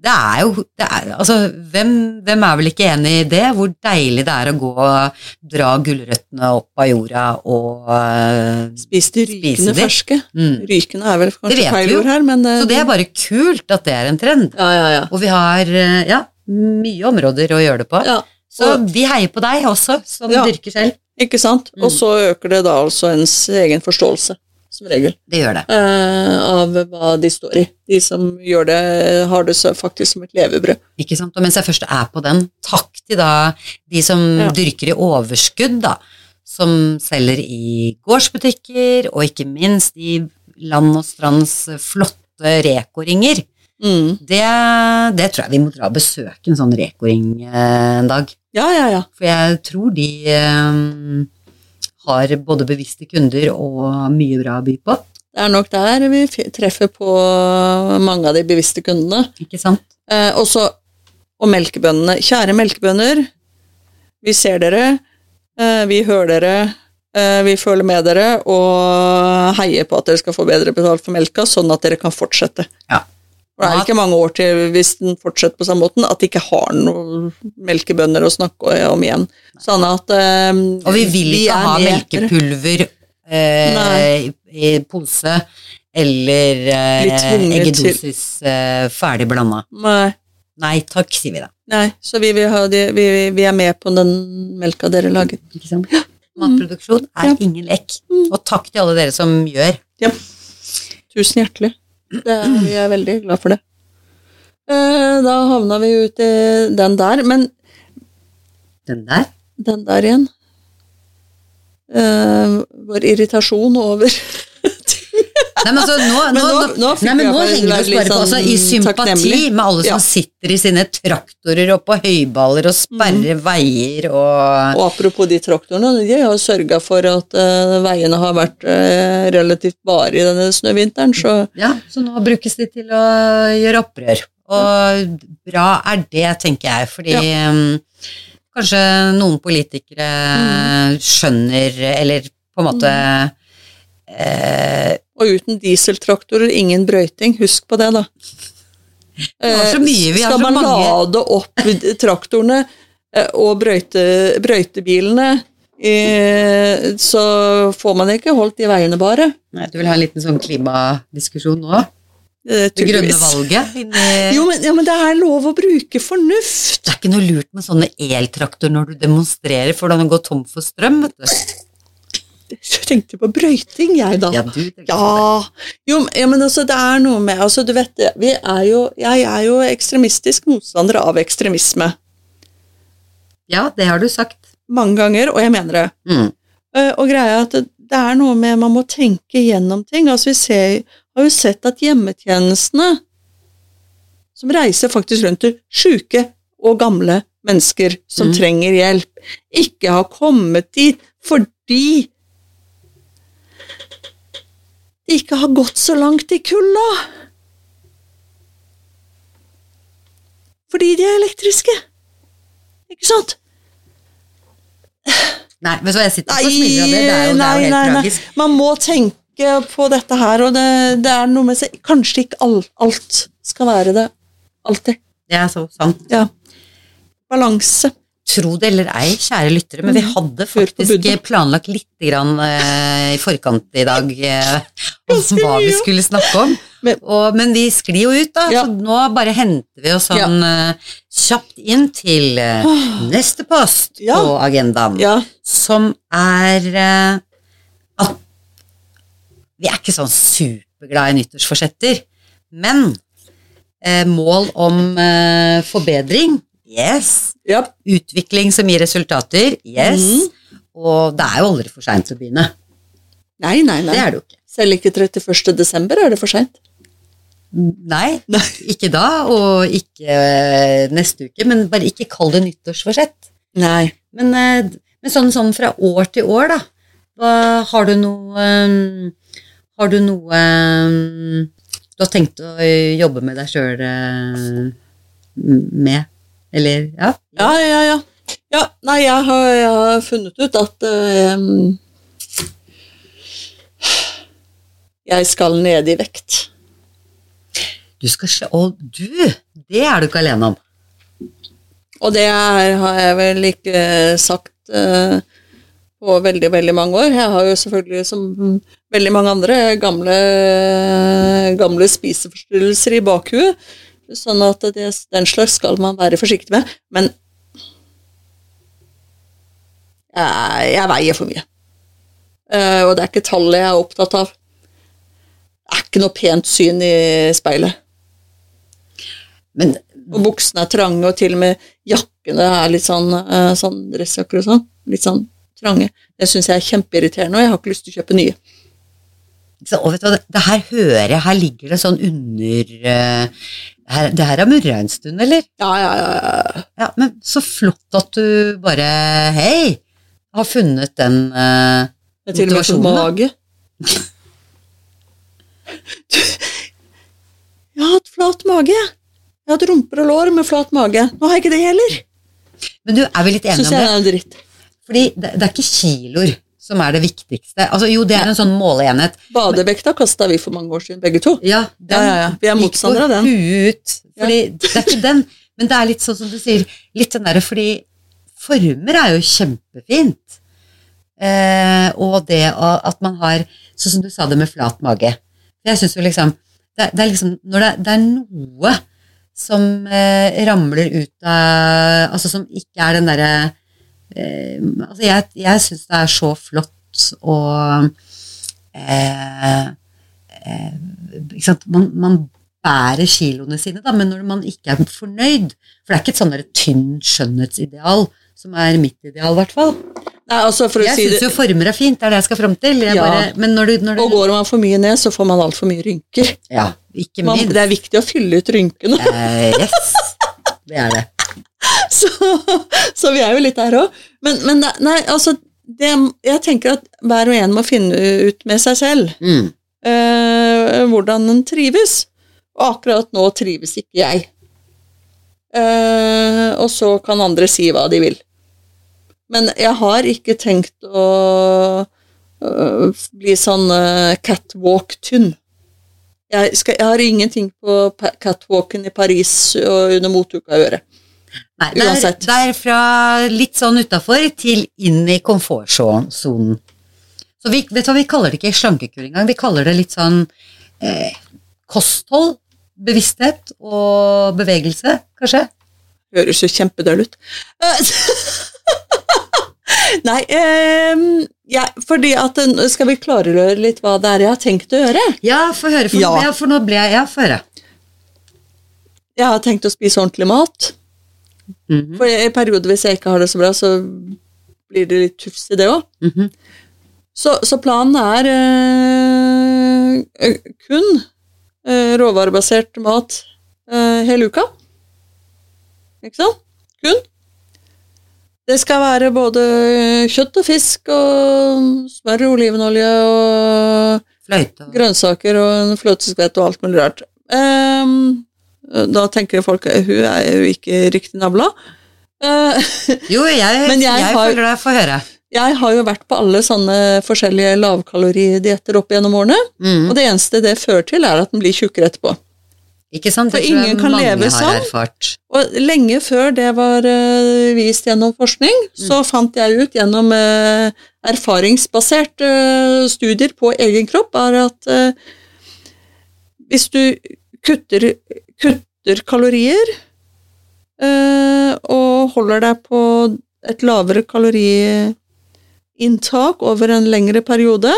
det er jo det er, Altså, hvem, hvem er vel ikke enig i det? Hvor deilig det er å gå og dra gulrøttene opp av jorda og uh, Spise de rykende ferske. mm. Rykende er vel kanskje feil ord her, men uh, Så det er bare kult at det er en trend. Ja, ja, ja. Og vi har uh, ja, mye områder å gjøre det på. ja. Så vi heier på deg også, som Ja. dyrker selv. Ikke sant? Mm. Og så øker det da altså ens egen forståelse, som regel, Det gjør det. Uh, av hva de står i. De som gjør det, har det faktisk som et levebrød. Ikke sant? Og mens jeg først er på den, takk til da de som Ja. dyrker i overskudd, da. Som selger i gårdsbutikker, og ikke minst i land og strands flotte rekoringer. Mm. Det, det tror jeg vi må dra og besøke en sånn rekoring eh, en dag. Ja, ja, ja. For jeg tror de eh, har både bevisste kunder og mye bra å by på. Det er nok der vi treffer på mange av de bevisste kundene. Ikke sant? Eh, og så og melkebøndene. Kjære melkebønder, vi ser dere, eh, vi hører dere, eh, vi føler med dere og heier på at dere skal få bedre betalt for melka, sånn at dere kan fortsette. Ja. For det er ikke mange år til, hvis den fortsetter på samme måten, at de ikke har noen melkebønder å snakke om igjen. Sånn at um, Og vi vil ikke ha melkepulver eh, i, pose eller eh, eggedosis eh, ferdig blanda. Nei, Nei takk, sier vi da. nei, så vi, vil ha de, vi, vi er med på den melka dere lager. Ikke? Matproduksjon er Ja. ingen lek. Mm. Og takk til alle dere som gjør. Tusen hjertelig. Er, vi er veldig glad for det. Eh, Da havna vi ut i den der, men Den der. den der igjen Eh, Vår irritasjon over Nei, men altså, nå, Men nå, nå- nei, men nå henger litt bare på altså, i sånn sympati med alle som Ja. sitter i sine traktorer og på høyballer og sperrer Mm. veier og Og apropos de traktorene, de har sørga for at uh, veiene har vært uh, relativt bare i denne snøvinteren, så Ja, så nå brukes de til å gjøre opprør. Og bra er det, tenker jeg, fordi um, kanskje noen politikere skjønner, eller på en måte eh, Og uten dieseltraktorer, ingen brøyting. Husk på det, da. så Eh, mye, vi Skal så man lade opp traktorene eh, og brøyte, brøytebilene, eh, så får man ikke holdt de veiene bare. Nei, Du vil ha en liten sånn klimadiskusjon nå? Det grønne valget? Jo men, ja, men det er lov å bruke fornuft. Det er ikke noe lurt med sånne eltraktorer når du demonstrerer for den å går tom for strøm, vet du. Jeg tenkte på brøyting, jeg, da. Ja, du tenker på det. Ja, jo, ja, men altså, det er noe med altså, du vet vi er jo, Jeg er jo ekstremistisk motstander av ekstremisme. Ja, det har du sagt. Mange ganger, og jeg mener det. Mm. Uh, Og greia er at det, det er noe med Man må tenke gjennom ting. Altså, vi ser, har jo sett at hjemmetjenestene, som reiser faktisk rundt til sjuke og gamle mennesker som Mm. trenger hjelp, ikke har kommet dit fordi de ikke har gått så langt i kulda. Fordi de er elektriske. Ikke sant? Nei, men så jeg sitter og smiler av det. Det er jo, det er jo helt tragisk. Man må tenke på dette her, og det, det er noe med seg Kanskje ikke all, alt skal være det alltid. Det er så sant. Ja. Balanse. Tro det eller ei, kjære lyttere, men vi Mm. hadde faktisk planlagt litt grann, eh, i forkant i dag eh, om hva vi skulle snakke om. Men- Og, men vi sklir jo ut, da, Ja. så nå bare henter vi oss sånn eh, kjapt inn til uh, neste post Ja. på agendaen, Ja. som er uh, at vi er ikke sånn superglade i nyttårsforsetter, men mål om forbedring, yes. Yep. Utvikling som gir resultater, yes. Mm. Og det er jo aldri for seint å begynne. Nei, nei, nei. Det er det jo ikke. Selv ikke 31. desember er det for seint. Nei, Nei. ikke da, og ikke eh, neste uke, men bare ikke kall det nyttårsforsett. Nei. Men, eh, men sånn, sånn fra år til år, da. Hva, har du noe eh, Har du noe eh, du har tenkt å jobbe med deg sjøl med? Eller ja? Ja, ja, ja. Ja, nei, jeg har, jeg har funnet ut at eh, jeg skal ned i vekt. Du skal se Og du! Det er du ikke alene om. Og det er, har jeg vel ikke sagt eh, på veldig, veldig mange år. Jeg har jo selvfølgelig, som veldig mange andre, gamle, gamle spiseforstyrrelser i bakhuet. Sånn at det, den slags skal man være forsiktig med. Men jeg, jeg veier for mye. Uh, og det er ikke tallet jeg er opptatt av. Det er ikke noe pent syn i speilet. Men Og buksene er trange, og til og med jakkene er litt sånn, uh, sånn dressjakker og sånn. Litt sånn trange. Det syns jeg er kjempeirriterende, og jeg har ikke lyst til å kjøpe nye. Så, og vet du det, det her hører jeg, her ligger det sånn under eh, her, Det her har murra en stund, eller? Ja, ja, ja. ja. Men så flott at du bare Hei! Har funnet den eh, Det er til og med fått mage. Jeg har hatt flat mage. jeg. Jeg har hatt rumper og lår med flat mage. Nå har jeg ikke det heller. Men du, er vi litt enige Syns om jeg det? er dritt. Fordi det, det er ikke kiloer som er det viktigste. Altså, jo, det er en sånn måleenhet. Badevekta kasta vi for mange år siden, begge to. Ja, den Ja, ja. Vi er motstandere av den. ut. Fordi det er ikke den, men det er litt sånn som du sier, litt den derre fordi former er jo kjempefint. Eh, og det at man har, sånn som du sa det med flat mage. Jeg syns jo liksom det, det er liksom Når det, det er noe som eh, ramler ut av Altså som ikke er den derre eh, Altså, jeg, jeg syns det er så flott og eh, eh? Man, man bærer kiloene sine, da, men når man ikke er fornøyd For det er ikke et sånn tynn skjønnhetsideal som er mitt ideal, i hvert fall. Nei, altså å Jeg si syns jo former er fint, det er det jeg skal fram til. Ja. bare, men når du, når du Og går man for mye ned, så får man altfor mye rynker. Ja, ikke Man, det er viktig å fylle ut rynkene. Eh, yes, det er det. Så, så vi er jo litt der òg. Men, men nei, altså det, Jeg tenker at hver og en må finne ut med seg selv Mm. eh, hvordan den trives. Og akkurat nå trives ikke jeg. Eh, og så kan andre si hva de vil. Men jeg har ikke tenkt å øh, bli sånn uh, catwalk-tynn. Jeg, jeg har ingenting på catwalken i Paris og under motuka å gjøre. Nei, det er, Uansett. det er fra litt sånn utafor til inn i komfortsonen. Så vi, vet du hva, vi kaller det ikke slankekur engang, vi kaller det litt sånn eh, kosthold, bevissthet og bevegelse, kanskje. Høres jo kjempedøll ut. Nei, eh, ja, fordi at eh, Skal vi klargjøre litt hva det er jeg har tenkt å gjøre? Ja, få høre, for, Ja. Nå, ja, for nå ble jeg Ja, få høre. Jeg har tenkt å spise ordentlig mat. Mhm, For i perioder hvis jeg ikke har det så bra, så blir det litt tufs i det òg. mhm. Så, så planen er eh, kun eh, råvarebasert mat eh, hele uka. Ikke sant? Kun. Det skal være både kjøtt og fisk og smør og olivenolje og Fløyte grønnsaker og en fløteskvett og alt mulig rart. Ehm, da tenker folk at hun er jo ikke riktig navla. Eh, Jo, jeg, Men jeg jeg, har- føler deg. Få høre. jeg har jo vært på alle sånne forskjellige lavkaloridietter opp gjennom årene, Mm. og det eneste det fører til, er at den blir tjukkere etterpå. Ikke sant? For ingen kan leve sånn. Og lenge før det var uh, vist gjennom forskning, så fant jeg ut gjennom uh, erfaringsbaserte uh, studier på egen kropp, er at eh, hvis du kutter, kutter kalorier eh, og holder deg på et lavere kaloriinntak over en lengre periode,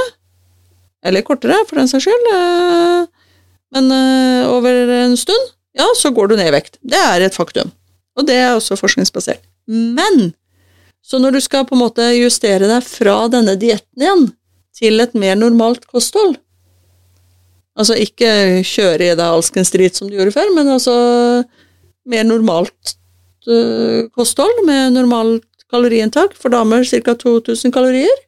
eller kortere for den saks skyld, eh, men eh, over en stund, ja, så går du ned i vekt. Det er et faktum. Og det er også forskningsbasert. Men så når du skal på en måte justere deg fra denne dietten igjen til et mer normalt kosthold Altså ikke kjøre i deg alskens drit som du gjorde før, men altså mer normalt uh, kosthold med normalt kaloriinntak. For damer ca. 2000 kalorier.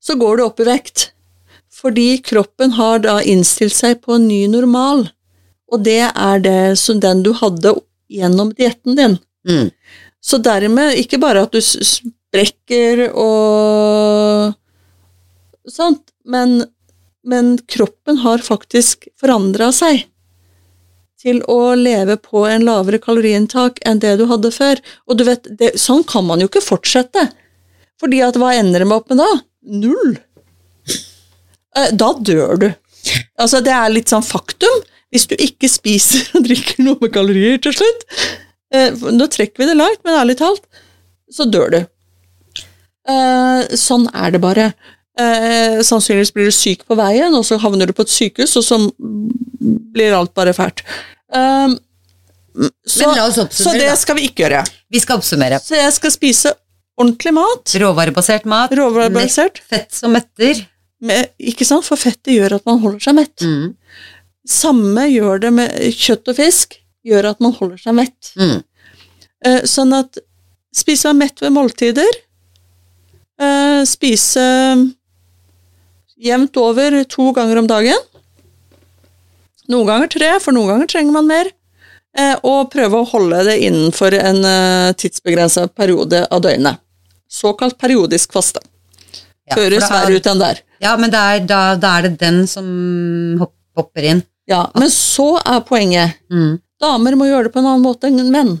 Så går du opp i vekt. Fordi kroppen har da innstilt seg på en ny normal, og det er det som den du hadde gjennom dietten din. Mm. Så dermed ikke bare at du sprekker og sånt, men, men kroppen har faktisk forandra seg til å leve på en lavere kaloriinntak enn det du hadde før. Og du vet, det, sånn kan man jo ikke fortsette. Fordi at hva ender det opp med da? Null. Eh, Da dør du. Altså, det er litt sånn faktum. Hvis du ikke spiser og drikker noe med kalorier til slutt, eh, nå trekker vi det langt, men ærlig talt, så dør du. Eh, sånn er det bare. Eh, sannsynligvis blir du syk på veien, og så havner du på et sykehus, og så blir alt bare fælt. Um, så, så det skal vi ikke gjøre. Vi skal oppsummere. Så jeg skal spise ordentlig mat, Råvarebasert mat. råvarebasert, Fett som metter. med- ikke sant, for fettet gjør at man holder seg mett. Mm. Samme gjør det med kjøtt og fisk, gjør at man holder seg mett. Mm. Eh, Sånn at spise meg mett ved måltider, eh, spise jevnt over to ganger om dagen, noen ganger tre, for noen ganger trenger man mer, eh, og prøve å holde det innenfor en tidsbegrensa periode av døgnet. Såkalt periodisk faste. Ja, Høres da- verre ut enn der. Ja, men er, da, da er det den som hopper inn. Ja, men så er poenget Mm. damer må gjøre det på en annen måte enn menn.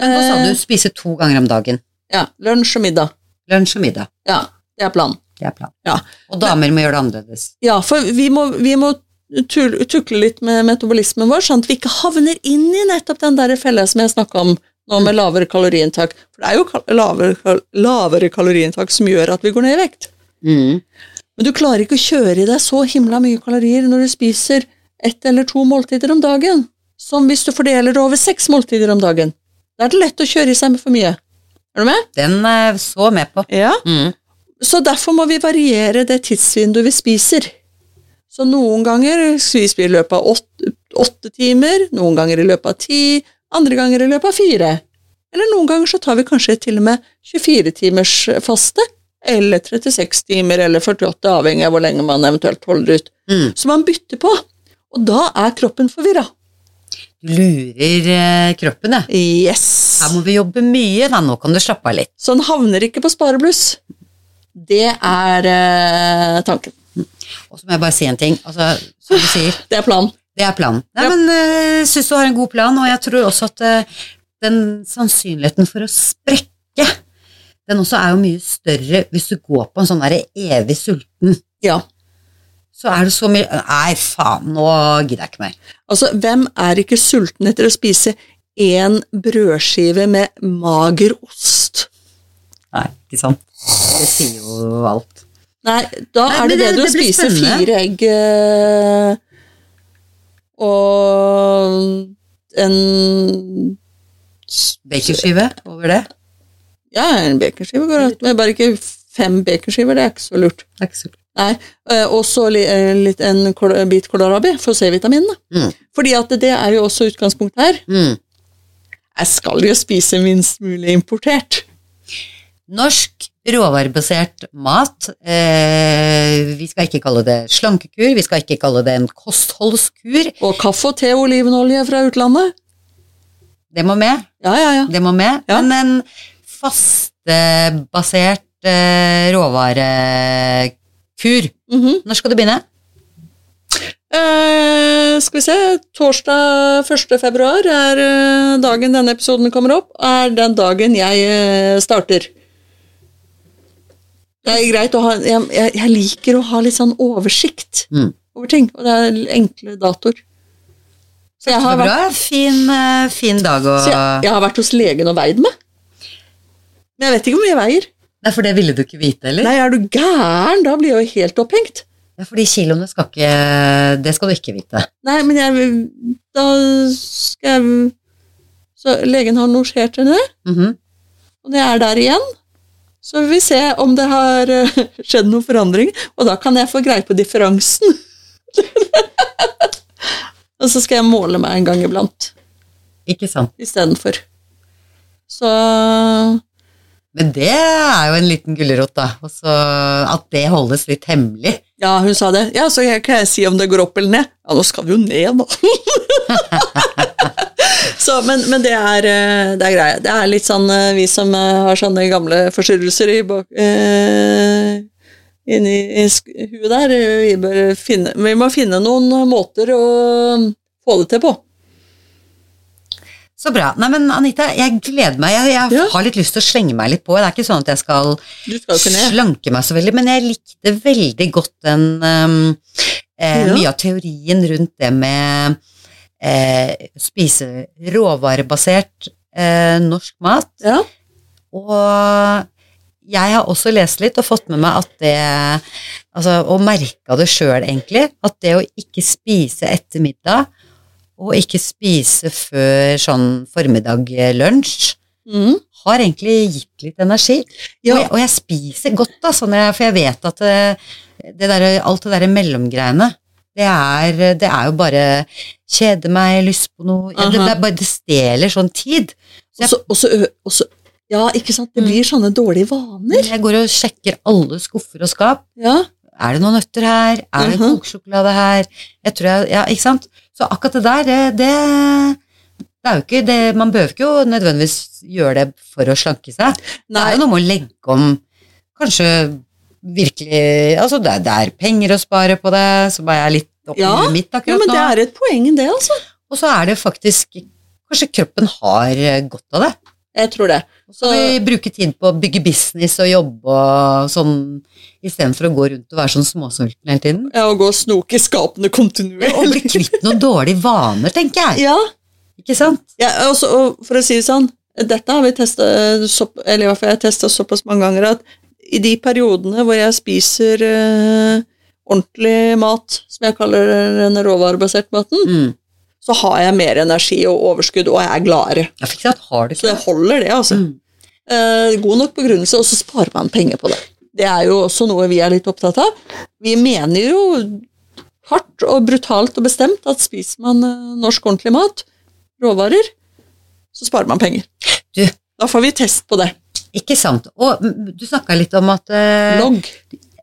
Men hva sa Eh, du? Spise to ganger om dagen. Ja, lunsj og middag. Lunsj og middag. Ja, det er planen. Det er planen. Ja. Og damer må gjøre det annerledes. Ja, for vi må, vi må tukle litt med metabolismen vår, sånn at vi ikke havner inn i nettopp den der fella som jeg snakka om nå med lavere kaloriinntak. For det er jo kal lavere, kal lavere kaloriinntak som gjør at vi går ned i vekt. Mm. Men du klarer ikke å kjøre i deg så himla mye kalorier når du spiser ett eller to måltider om dagen, som hvis du fordeler det over seks måltider om dagen. Da er det lett å kjøre i seg med for mye. Er du med? Den er så med på. Ja. Mm. Så derfor må vi variere det tidsvinduet vi spiser. Så noen ganger spiser vi i løpet av åtte, åtte timer, noen ganger i løpet av ti, andre ganger i løpet av fire. Eller noen ganger så tar vi kanskje til og med 24 timers faste, eller 36 timer, eller 48, avhengig av hvor lenge man eventuelt holder ut. Mm. Så man bytter på, og da er kroppen forvirra. Lurer eh, kroppen, ja. Yes! Her må vi jobbe mye, da. Nå kan du slappe av litt. Så den havner ikke på sparebluss. Det er eh, tanken. Og så må jeg bare si en ting. Altså, som du sier, Det er planen. det er planen. Nei, Ja. men jeg syns du har en god plan, og jeg tror også at eh, den sannsynligheten for å sprekke, den også er jo mye større hvis du går på en sånn derre evig sulten. Ja. Så er det så mye Nei, faen, nå gidder jeg ikke mer. Altså, hvem er ikke sulten etter å spise én brødskive med mager ost? Nei, ikke sant. Det sier jo alt. Nei, da Nei, er det det- det blir spise spennende. fire egg eh, og en Bakerskive over det. Ja, en baconskive går an, men bare ikke fem baconskiver, det er ikke så lurt. Det er ikke så lurt. Nei, eh, og så eh, litt en bit kålrabi for C-vitaminene. Mm. Fordi at det er jo også utgangspunktet her. Mm. Jeg skal jo spise minst mulig importert. Norsk råvarebasert mat. Eh, vi skal ikke kalle det slankekur, vi skal ikke kalle det en kostholdskur. Og kaffe og te og olivenolje fra utlandet. Det må med. Ja, ja, ja. Det må med. Ja. Men en fastebasert eh, råvarekur. Mhm. Når skal du begynne? Eh, skal vi se, torsdag 1. februar er eh, dagen denne episoden kommer opp, er den dagen jeg eh, starter. Det er greit å ha jeg, jeg, liker å ha litt sånn oversikt Mm. over ting, og det er enkle datoer. Så jeg har vært, fin, eh, fin dag å jeg, jeg har vært hos legen og veid meg. Men jeg vet ikke hvor mye jeg veier. Nei, for det ville du ikke vite, eller? Nei, er du gæren? Da blir jeg jo helt opphengt. Ja, fordi kiloene skal ikke Det skal du ikke vite. Nei, men jeg Da skal jeg Så legen har notert det, -hmm. og når jeg er der igjen, så vil vi se om det har eh, skjedd noen forandring, og da kan jeg få greie på differansen. og så skal jeg måle meg en gang iblant Ikke sant. istedenfor. Så Men det er jo en liten gulrot, da. Også at det holdes litt hemmelig. ja, hun sa det. Ja, så kan jeg si om det går opp eller ned? Ja, nå skal vi jo ned, da. så, men, men det er, eh, det er greia. Det er litt sånn eh, vi som eh, har sånne gamle forstyrrelser i bak, eh, inni i huet der, vi, finne, vi må finne noen måter å få det til på. Så bra. Nei, men Anita, jeg gleder meg. Jeg, jeg Ja. har litt lyst til å slenge meg litt på. Det er ikke sånn at jeg skal skal slanke meg så veldig, men jeg likte veldig godt den um, eh, Ja. Mye av teorien rundt det med eh, spise råvarebasert eh, norsk mat. Ja. Og jeg har også lest litt og fått med meg at det altså, Og merka det sjøl, egentlig. At det å ikke spise etter middag, og ikke spise før sånn formiddag-lunsj, Mm. har egentlig gitt litt energi. Ja. Og, jeg, og jeg spiser godt, da, sånn jeg, for jeg vet at det, det der, alt det derre mellomgreiene, det er, det er jo bare kjede meg, lyst på noe ja, det, det, bare, det stjeler sånn tid. Så jeg, også, og så ø- og så- Ja, ikke sant. Det blir sånne dårlige vaner. Jeg går og sjekker alle skuffer og skap. Ja. Er det noen nøtter her? Er det Mhm. kokesjokolade her? Jeg tror jeg, ja, ikke sant? Så akkurat det der, det, det, er jo ikke det, Man behøver ikke jo nødvendigvis gjøre det for å slanke seg. Det er jo noe med å legge om Kanskje virkelig Altså, det er, det er penger å spare på det, så bare jeg er litt oppi Ja, akkurat nå. ja, men det er et poeng, det, altså. Og så er det faktisk Kanskje kroppen har eh, godt av det. Jeg tror det. Så vi bruker tid på å bygge business og jobbe og sånn, istedenfor å gå rundt og være sånn småsulten hele tiden. Ja, og gå og snoke i skapene Og kontinuerlig. bli kvitt noen dårlige vaner, tenker jeg. Ja, Ikke sant? ja også, og for å si det sånn, dette har vi testet, så- eller i hvert fall jeg har testet såpass mange ganger, at i de periodene hvor jeg spiser eh, ordentlig mat, som jeg kaller den råvarebasert maten, Mm. så har jeg mer energi og overskudd, og jeg er gladere. Jeg fikk sant, har du Så jeg holder, det, altså. Mm. Eh, god nok begrunnelse, og så sparer man penger på det. Det er jo også noe vi er litt opptatt av. Vi mener jo hardt og brutalt og bestemt at spiser man eh, norsk ordentlig mat, råvarer, så sparer man penger. Du. Da får vi test på det. Ikke sant. Og du snakka litt om at eh, Logg.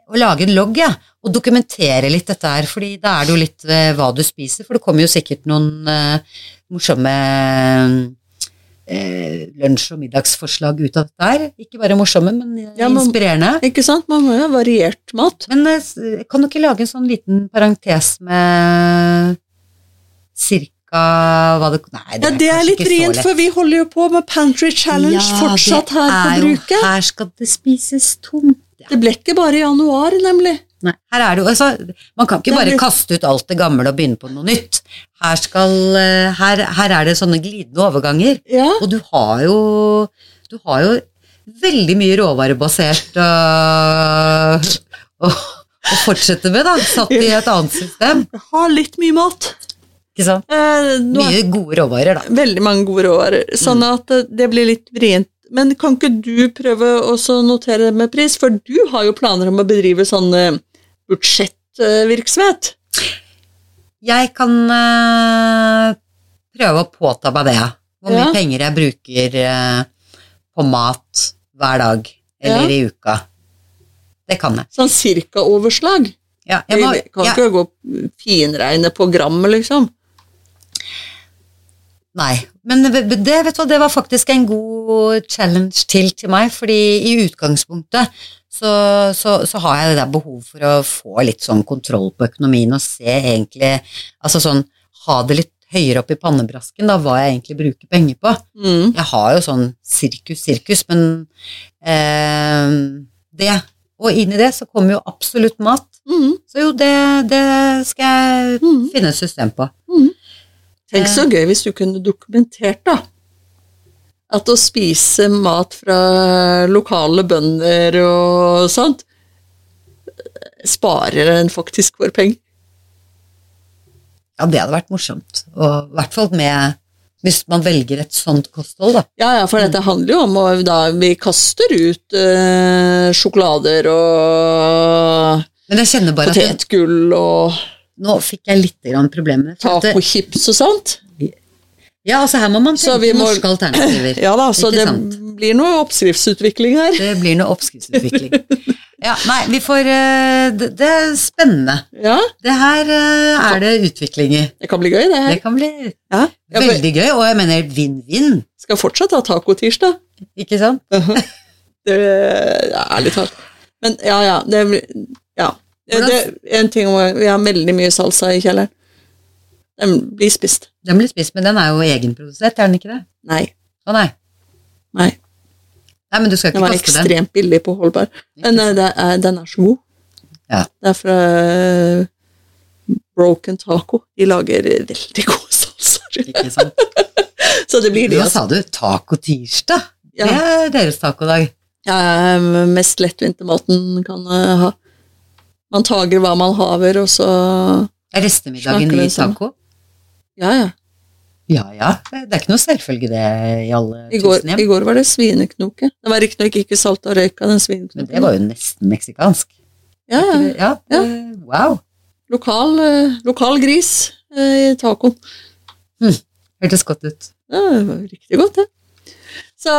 Å lage en logg, ja. Og dokumentere litt dette her, fordi da er det jo litt eh, hva du spiser. For det kommer jo sikkert noen eh, morsomme eh, lunsj- og middagsforslag ut av dette her. Ikke bare morsomme, men eh, Ja, men- inspirerende. Ikke sant? Man må jo ha variert mat. Men eh, kan du ikke lage en sånn liten parentes med cirka hva det Nei, Ja, det er litt vrient, for vi holder jo på med Pantry Challenge fortsatt her på jo- bruket. Her skal det spises tomt. Ja. Det ble ikke bare i januar, nemlig. Nei, her er det jo, altså, man kan ikke bare kaste ut alt det gamle og begynne på noe nytt. Her, skal, eh, her, her er det sånne glidende overganger, Ja. og du har jo, du har jo veldig mye råvarebasert å, å, å fortsette med, da, satt i et annet system. Har litt mye mat. Ikke sant? Eh, Mye gode råvarer, da. veldig mange gode råvarer, sånn at eh, det blir litt vrient. Men kan ikke du prøve å notere det med pris, for du har jo planer om å bedrive sånn eh, budsjettvirksomhet. Jeg kan eh, prøve å påta meg det. Hvor mye Ja. penger jeg bruker på mat hver dag eller i uka. Det kan jeg. Sånn cirka-overslag. Ja, jeg må, kan ja, ikke gå finregne på grammet, liksom. Nei, men det, vet du hva, det var faktisk en god challenge til til meg, fordi i utgangspunktet så, så, så har jeg det der behov for å få litt sånn kontroll på økonomien og se egentlig Altså sånn ha det litt høyere opp i pannebrasken, da, hva jeg egentlig bruker penger på. Mm. Jeg har jo sånn sirkus, sirkus, men eh, det Og inn i det så kommer jo absolutt mat. Mm. Så jo, det, det skal jeg Mm. finne et system på. Tenk så gøy hvis du kunne dokumentert, da. At å spise mat fra lokale bønder og sånt sparer en faktisk for penger. Ja, det hadde vært morsomt. Og i hvert fall med Hvis man velger et sånt kosthold, da. Ja, ja, for dette handler jo om å da Vi kaster ut eh, sjokolader og Men jeg kjenner bare potetgull og nå fikk jeg litt problemer. tacochips og sånt. Ja, altså her må man tenke vi må- norske alternativer. Ja da, så det sant? blir noe oppskriftsutvikling her. Det blir noe oppskriftsutvikling. Ja, nei, vi får eh, Det, det er spennende. Ja, Det her eh, er det utvikling i. det kan bli gøy, det her. Det kan bli Ja, veldig gøy, og jeg mener vinn-vinn, skal fortsatt ha tacotirsdag. ikke sant? Det ja, Ærlig talt. Men ja, ja. Det, ja. Det, en ting om Vi har veldig mye salsa i kjelleren. Den blir spist. Den blir spist, men den er jo egenprodusert, er den ikke det? Nei. Å nei. Nei. Nei, men du skal ikke var kaste den. ekstremt billig på Holberg. Men uh, det er, den er så god. Ja. Det er fra uh, Broken Taco. De lager veldig gode salsaer. Ikke sant? Så det blir de, Hva sa du? Taco-tirsdag? Ja. Det er deres tacodag. Ja, ja, mest lettvinte maten kan uh, ha. Man tager hva man haver, og så Er restemiddagen i taco? Ja, ja. Ja, ja. Det er ikke noe selvfølge det i alle I går, tusen hjem. I går var det svineknoke. Det var riktignok ikke salt og røyka, den Men det var jo nesten meksikansk. ja, ja. Ja, wow. Lokal, eh, lokal gris eh, i tacoen. Hørtes godt ut. Ja, det var riktig godt, det. Så,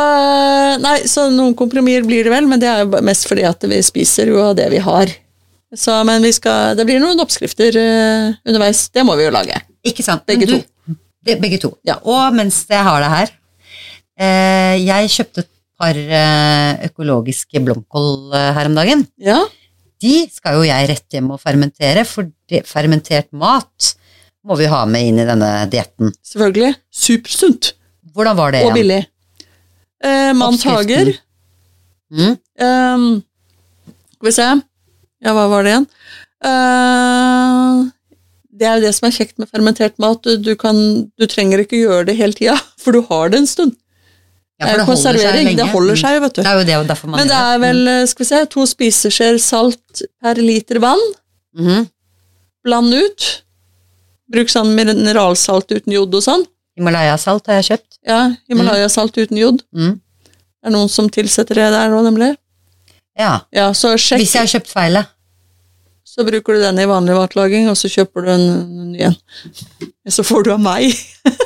nei, så noen kompromisser blir det vel, men det er jo mest fordi at vi spiser jo av det vi har. Så, men vi skal, det blir noen oppskrifter uh, underveis. Det må vi jo lage. Ikke sant? Begge du, to. Det, begge to. Ja. Og mens jeg har det her uh, Jeg kjøpte et par uh, økologiske blomkål her om dagen. Ja, De skal jo jeg rett hjem og fermentere, for de, fermentert mat må vi ha med inn i denne dietten. selvfølgelig. Supersunt. Hvordan var det Og billig. Eh, Mantager. Mm? Um, skal vi se Ja, hva var det igjen? Uh, det er jo det som er kjekt med fermentert mat. Du, kan, du trenger ikke gjøre det hele tida, for du har det en stund. Ja, det for jo det konservering. Holder Det holder Mm. seg jo, vet du. Det er jo det derfor man Men det er vel, eh, skal vi se, to spiseskjeer salt per liter vann. Mhm. Bland ut. Bruk sånn mineralsalt uten jod og sånn. Himalaya-salt har jeg kjøpt. Ja, Himalaya-salt uten jod. Mm. Det er noen som tilsetter det der nå, nemlig. Ja. Ja. Hvis jeg har kjøpt feil. Så bruker du den i vanlig matlaging, og så kjøper du en ny en. Så får du av meg.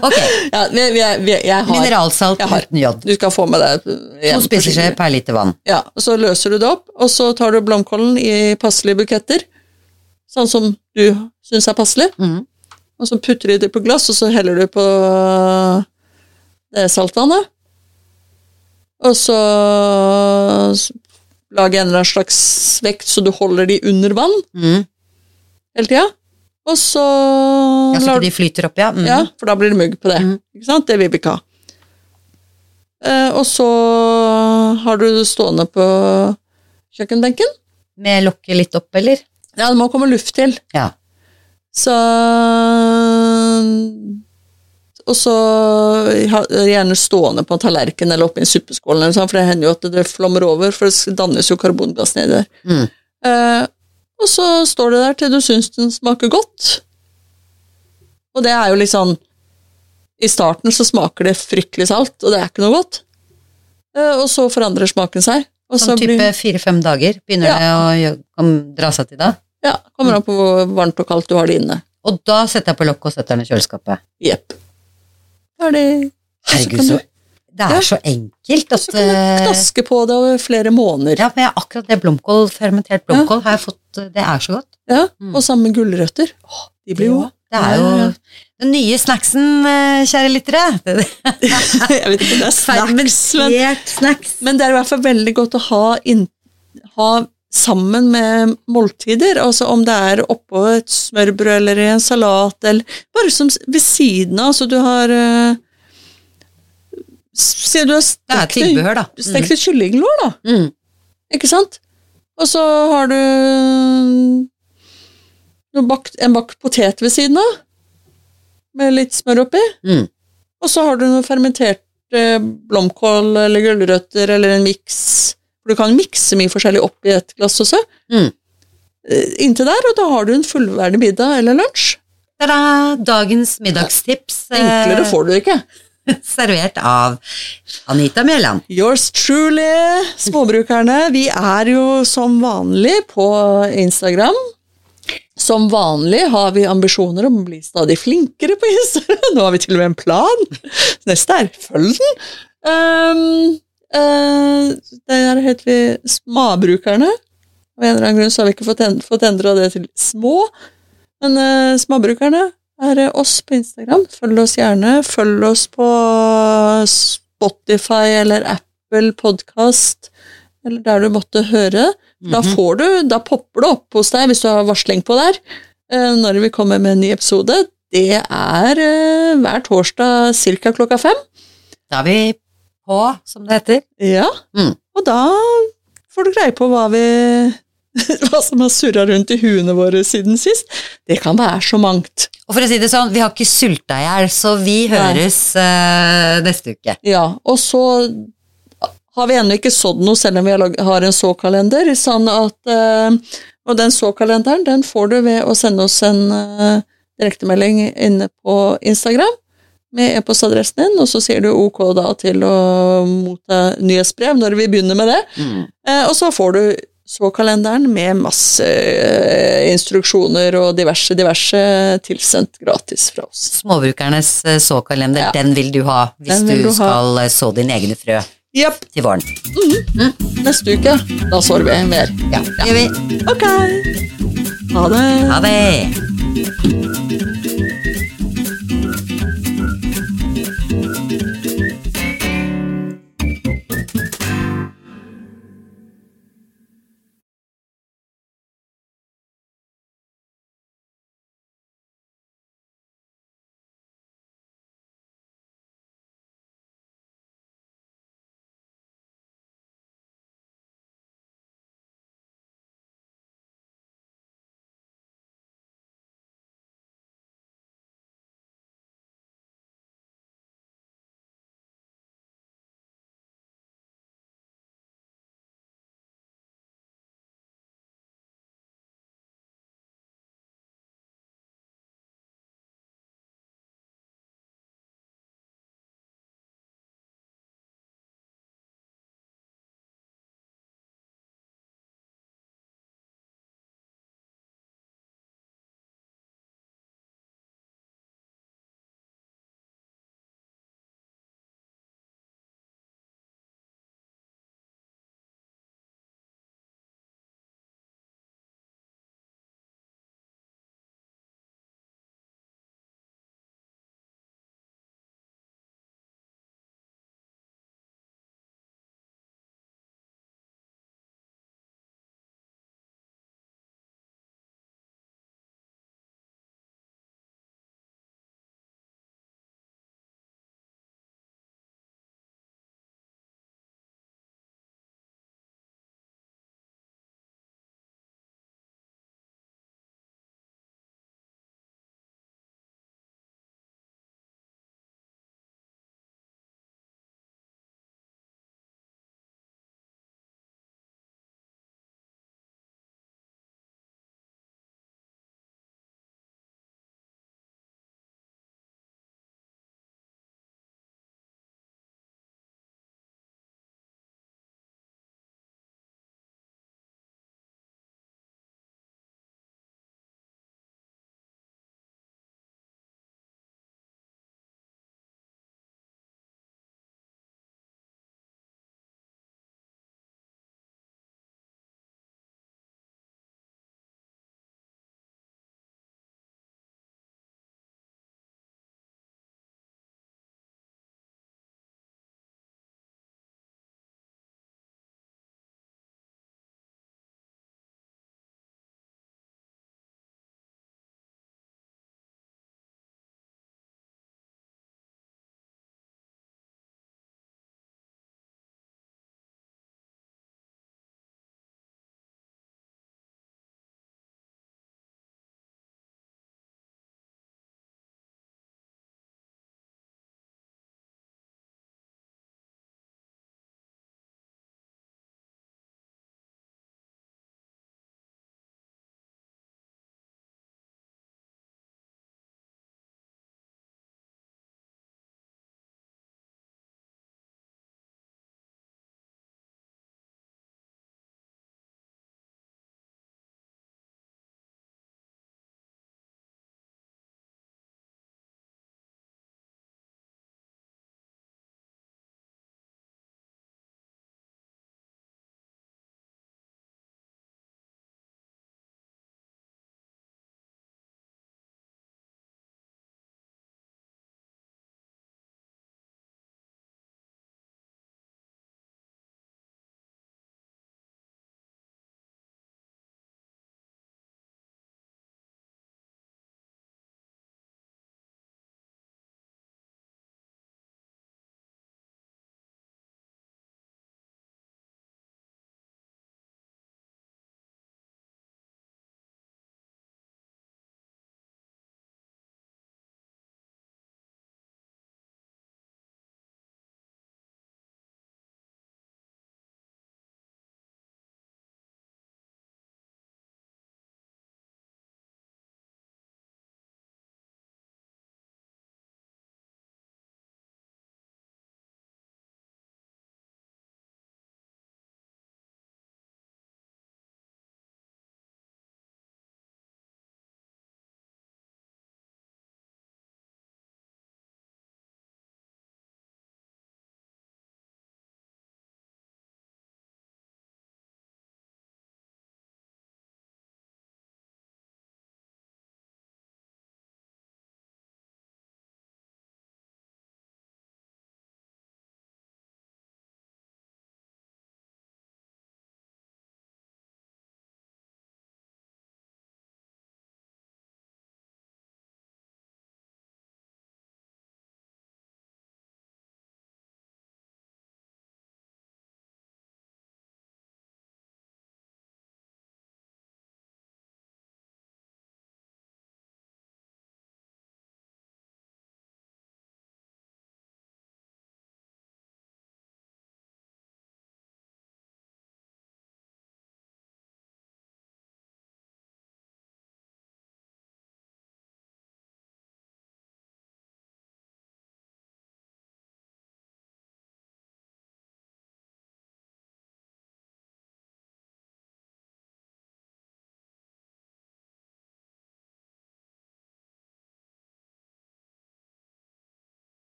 Ok. Ja, vi, vi, vi, jeg har, Mineralsalt Jeg har. uten jod. Du skal få med deg To spiseskjeer per liter vann. Ja, så løser du det opp, og så tar du blomkålen i passelige buketter, sånn som du syns er passelig, Mm. og så putter du det på glass, og så heller du på det saltvannet, og så lage en eller annen slags vekt så du holder de under vann mm. hele tida, og så Ja, så ikke de flyter opp, ja. Mm. Ja, for da blir det mugg på det. Mm. Ikke sant? Det vil vi ikke ha. Eh, og så har du det stående på kjøkkenbenken. Med lokket litt opp, eller? Ja, det må komme luft til. Ja. Så Og så gjerne stående på en tallerken eller oppi en suppeskål, eller sånt, for det hender jo at det flommer over, for det dannes jo karbongass nedi der. Mm. Eh, og så står det der til du syns den smaker godt. Og det er jo litt sånn I starten så smaker det fryktelig salt, og det er ikke noe godt. Eh, og så forandrer smaken seg. Og så Sånn type blir, fire-fem dager begynner Ja. det å dra seg til da. ja, kommer an på hvor varmt og kaldt du har det inne. Og da setter jeg på lokket og setter den i kjøleskapet. Jepp. Ferdig. Herregud, så Det er Ja. så enkelt at Så kan du eh, knaske på det over flere måneder. Ja, men jeg- akkurat det blomkål, fermentert blomkål har jeg fått Det er så godt. Ja, Mm. Og sammen med gulrøtter. De blir jo Det er jo Ja, ja, ja. den nye snacksen, eh, kjære lyttere. Jeg vet ikke om det er snacks, men, snacks. men det er i hvert fall veldig godt å ha, inn, ha sammen med måltider. Altså om det er oppå et smørbrød eller i en salat, eller bare som ved siden av. Så du har uh, Si du har Det er tilbehør, da. stekt et kyllinglår, da. Mm. Mm. Ikke sant? Og så har du noe bakt, en bakt potet ved siden av, med litt smør oppi. Mm. Og så har du noe fermentert eh, blomkål eller gulrøtter eller en miks. For du kan mikse mye forskjellig oppi et glass også. Mm. Eh, Inntil der, og da har du en fullverdig middag eller lunsj. Ta-da! Dagens middagstips. Ja. Enklere får du ikke. Servert av Anita Mæland. Yours truly, småbrukerne. Vi er jo som vanlig på Instagram. Som vanlig har vi ambisjoner om å bli stadig flinkere på Instagram. Nå har vi til og med en plan. Neste er følg den. Um, uh, der heter vi Småbrukerne. Av en eller annen grunn så har vi ikke fått, en, fått endra det til små. Men uh, Småbrukerne er eh, oss på Instagram. Følg oss gjerne. Følg oss på Spotify eller Apple Podcast, eller der du måtte høre. Da Mhm. får du, da popper det opp hos deg hvis du har varsling på der, når vi kommer med en ny episode. Det er hver torsdag ca. klokka fem. Da er vi på, som det heter. Ja, Mm. og da får du greie på hva vi hva som har surra rundt i huene våre siden sist. Det kan være så mangt. Og for å si det sånn, vi har ikke sulta i hjel, så vi høres uh, neste uke. Ja, og så har vi ennå ikke sådd noe, selv om vi har en så-kalender. Sånn at, eh, og den så-kalenderen den får du ved å sende oss en eh, direktemelding inne på Instagram med e-postadressen din, og så sier du ok da til å motta nyhetsbrev når vi begynner med det. Mm. Eh, og så får du så-kalenderen med masse eh, instruksjoner og diverse, diverse tilsendt gratis fra oss. Småbrukernes eh, såkalender, Ja. den vil du ha hvis du du skal ha. så dine egne frø yep. til våren. neste uke, da sår vi mer. Ja, det gjør vi. Ok. Ha det. Ha det!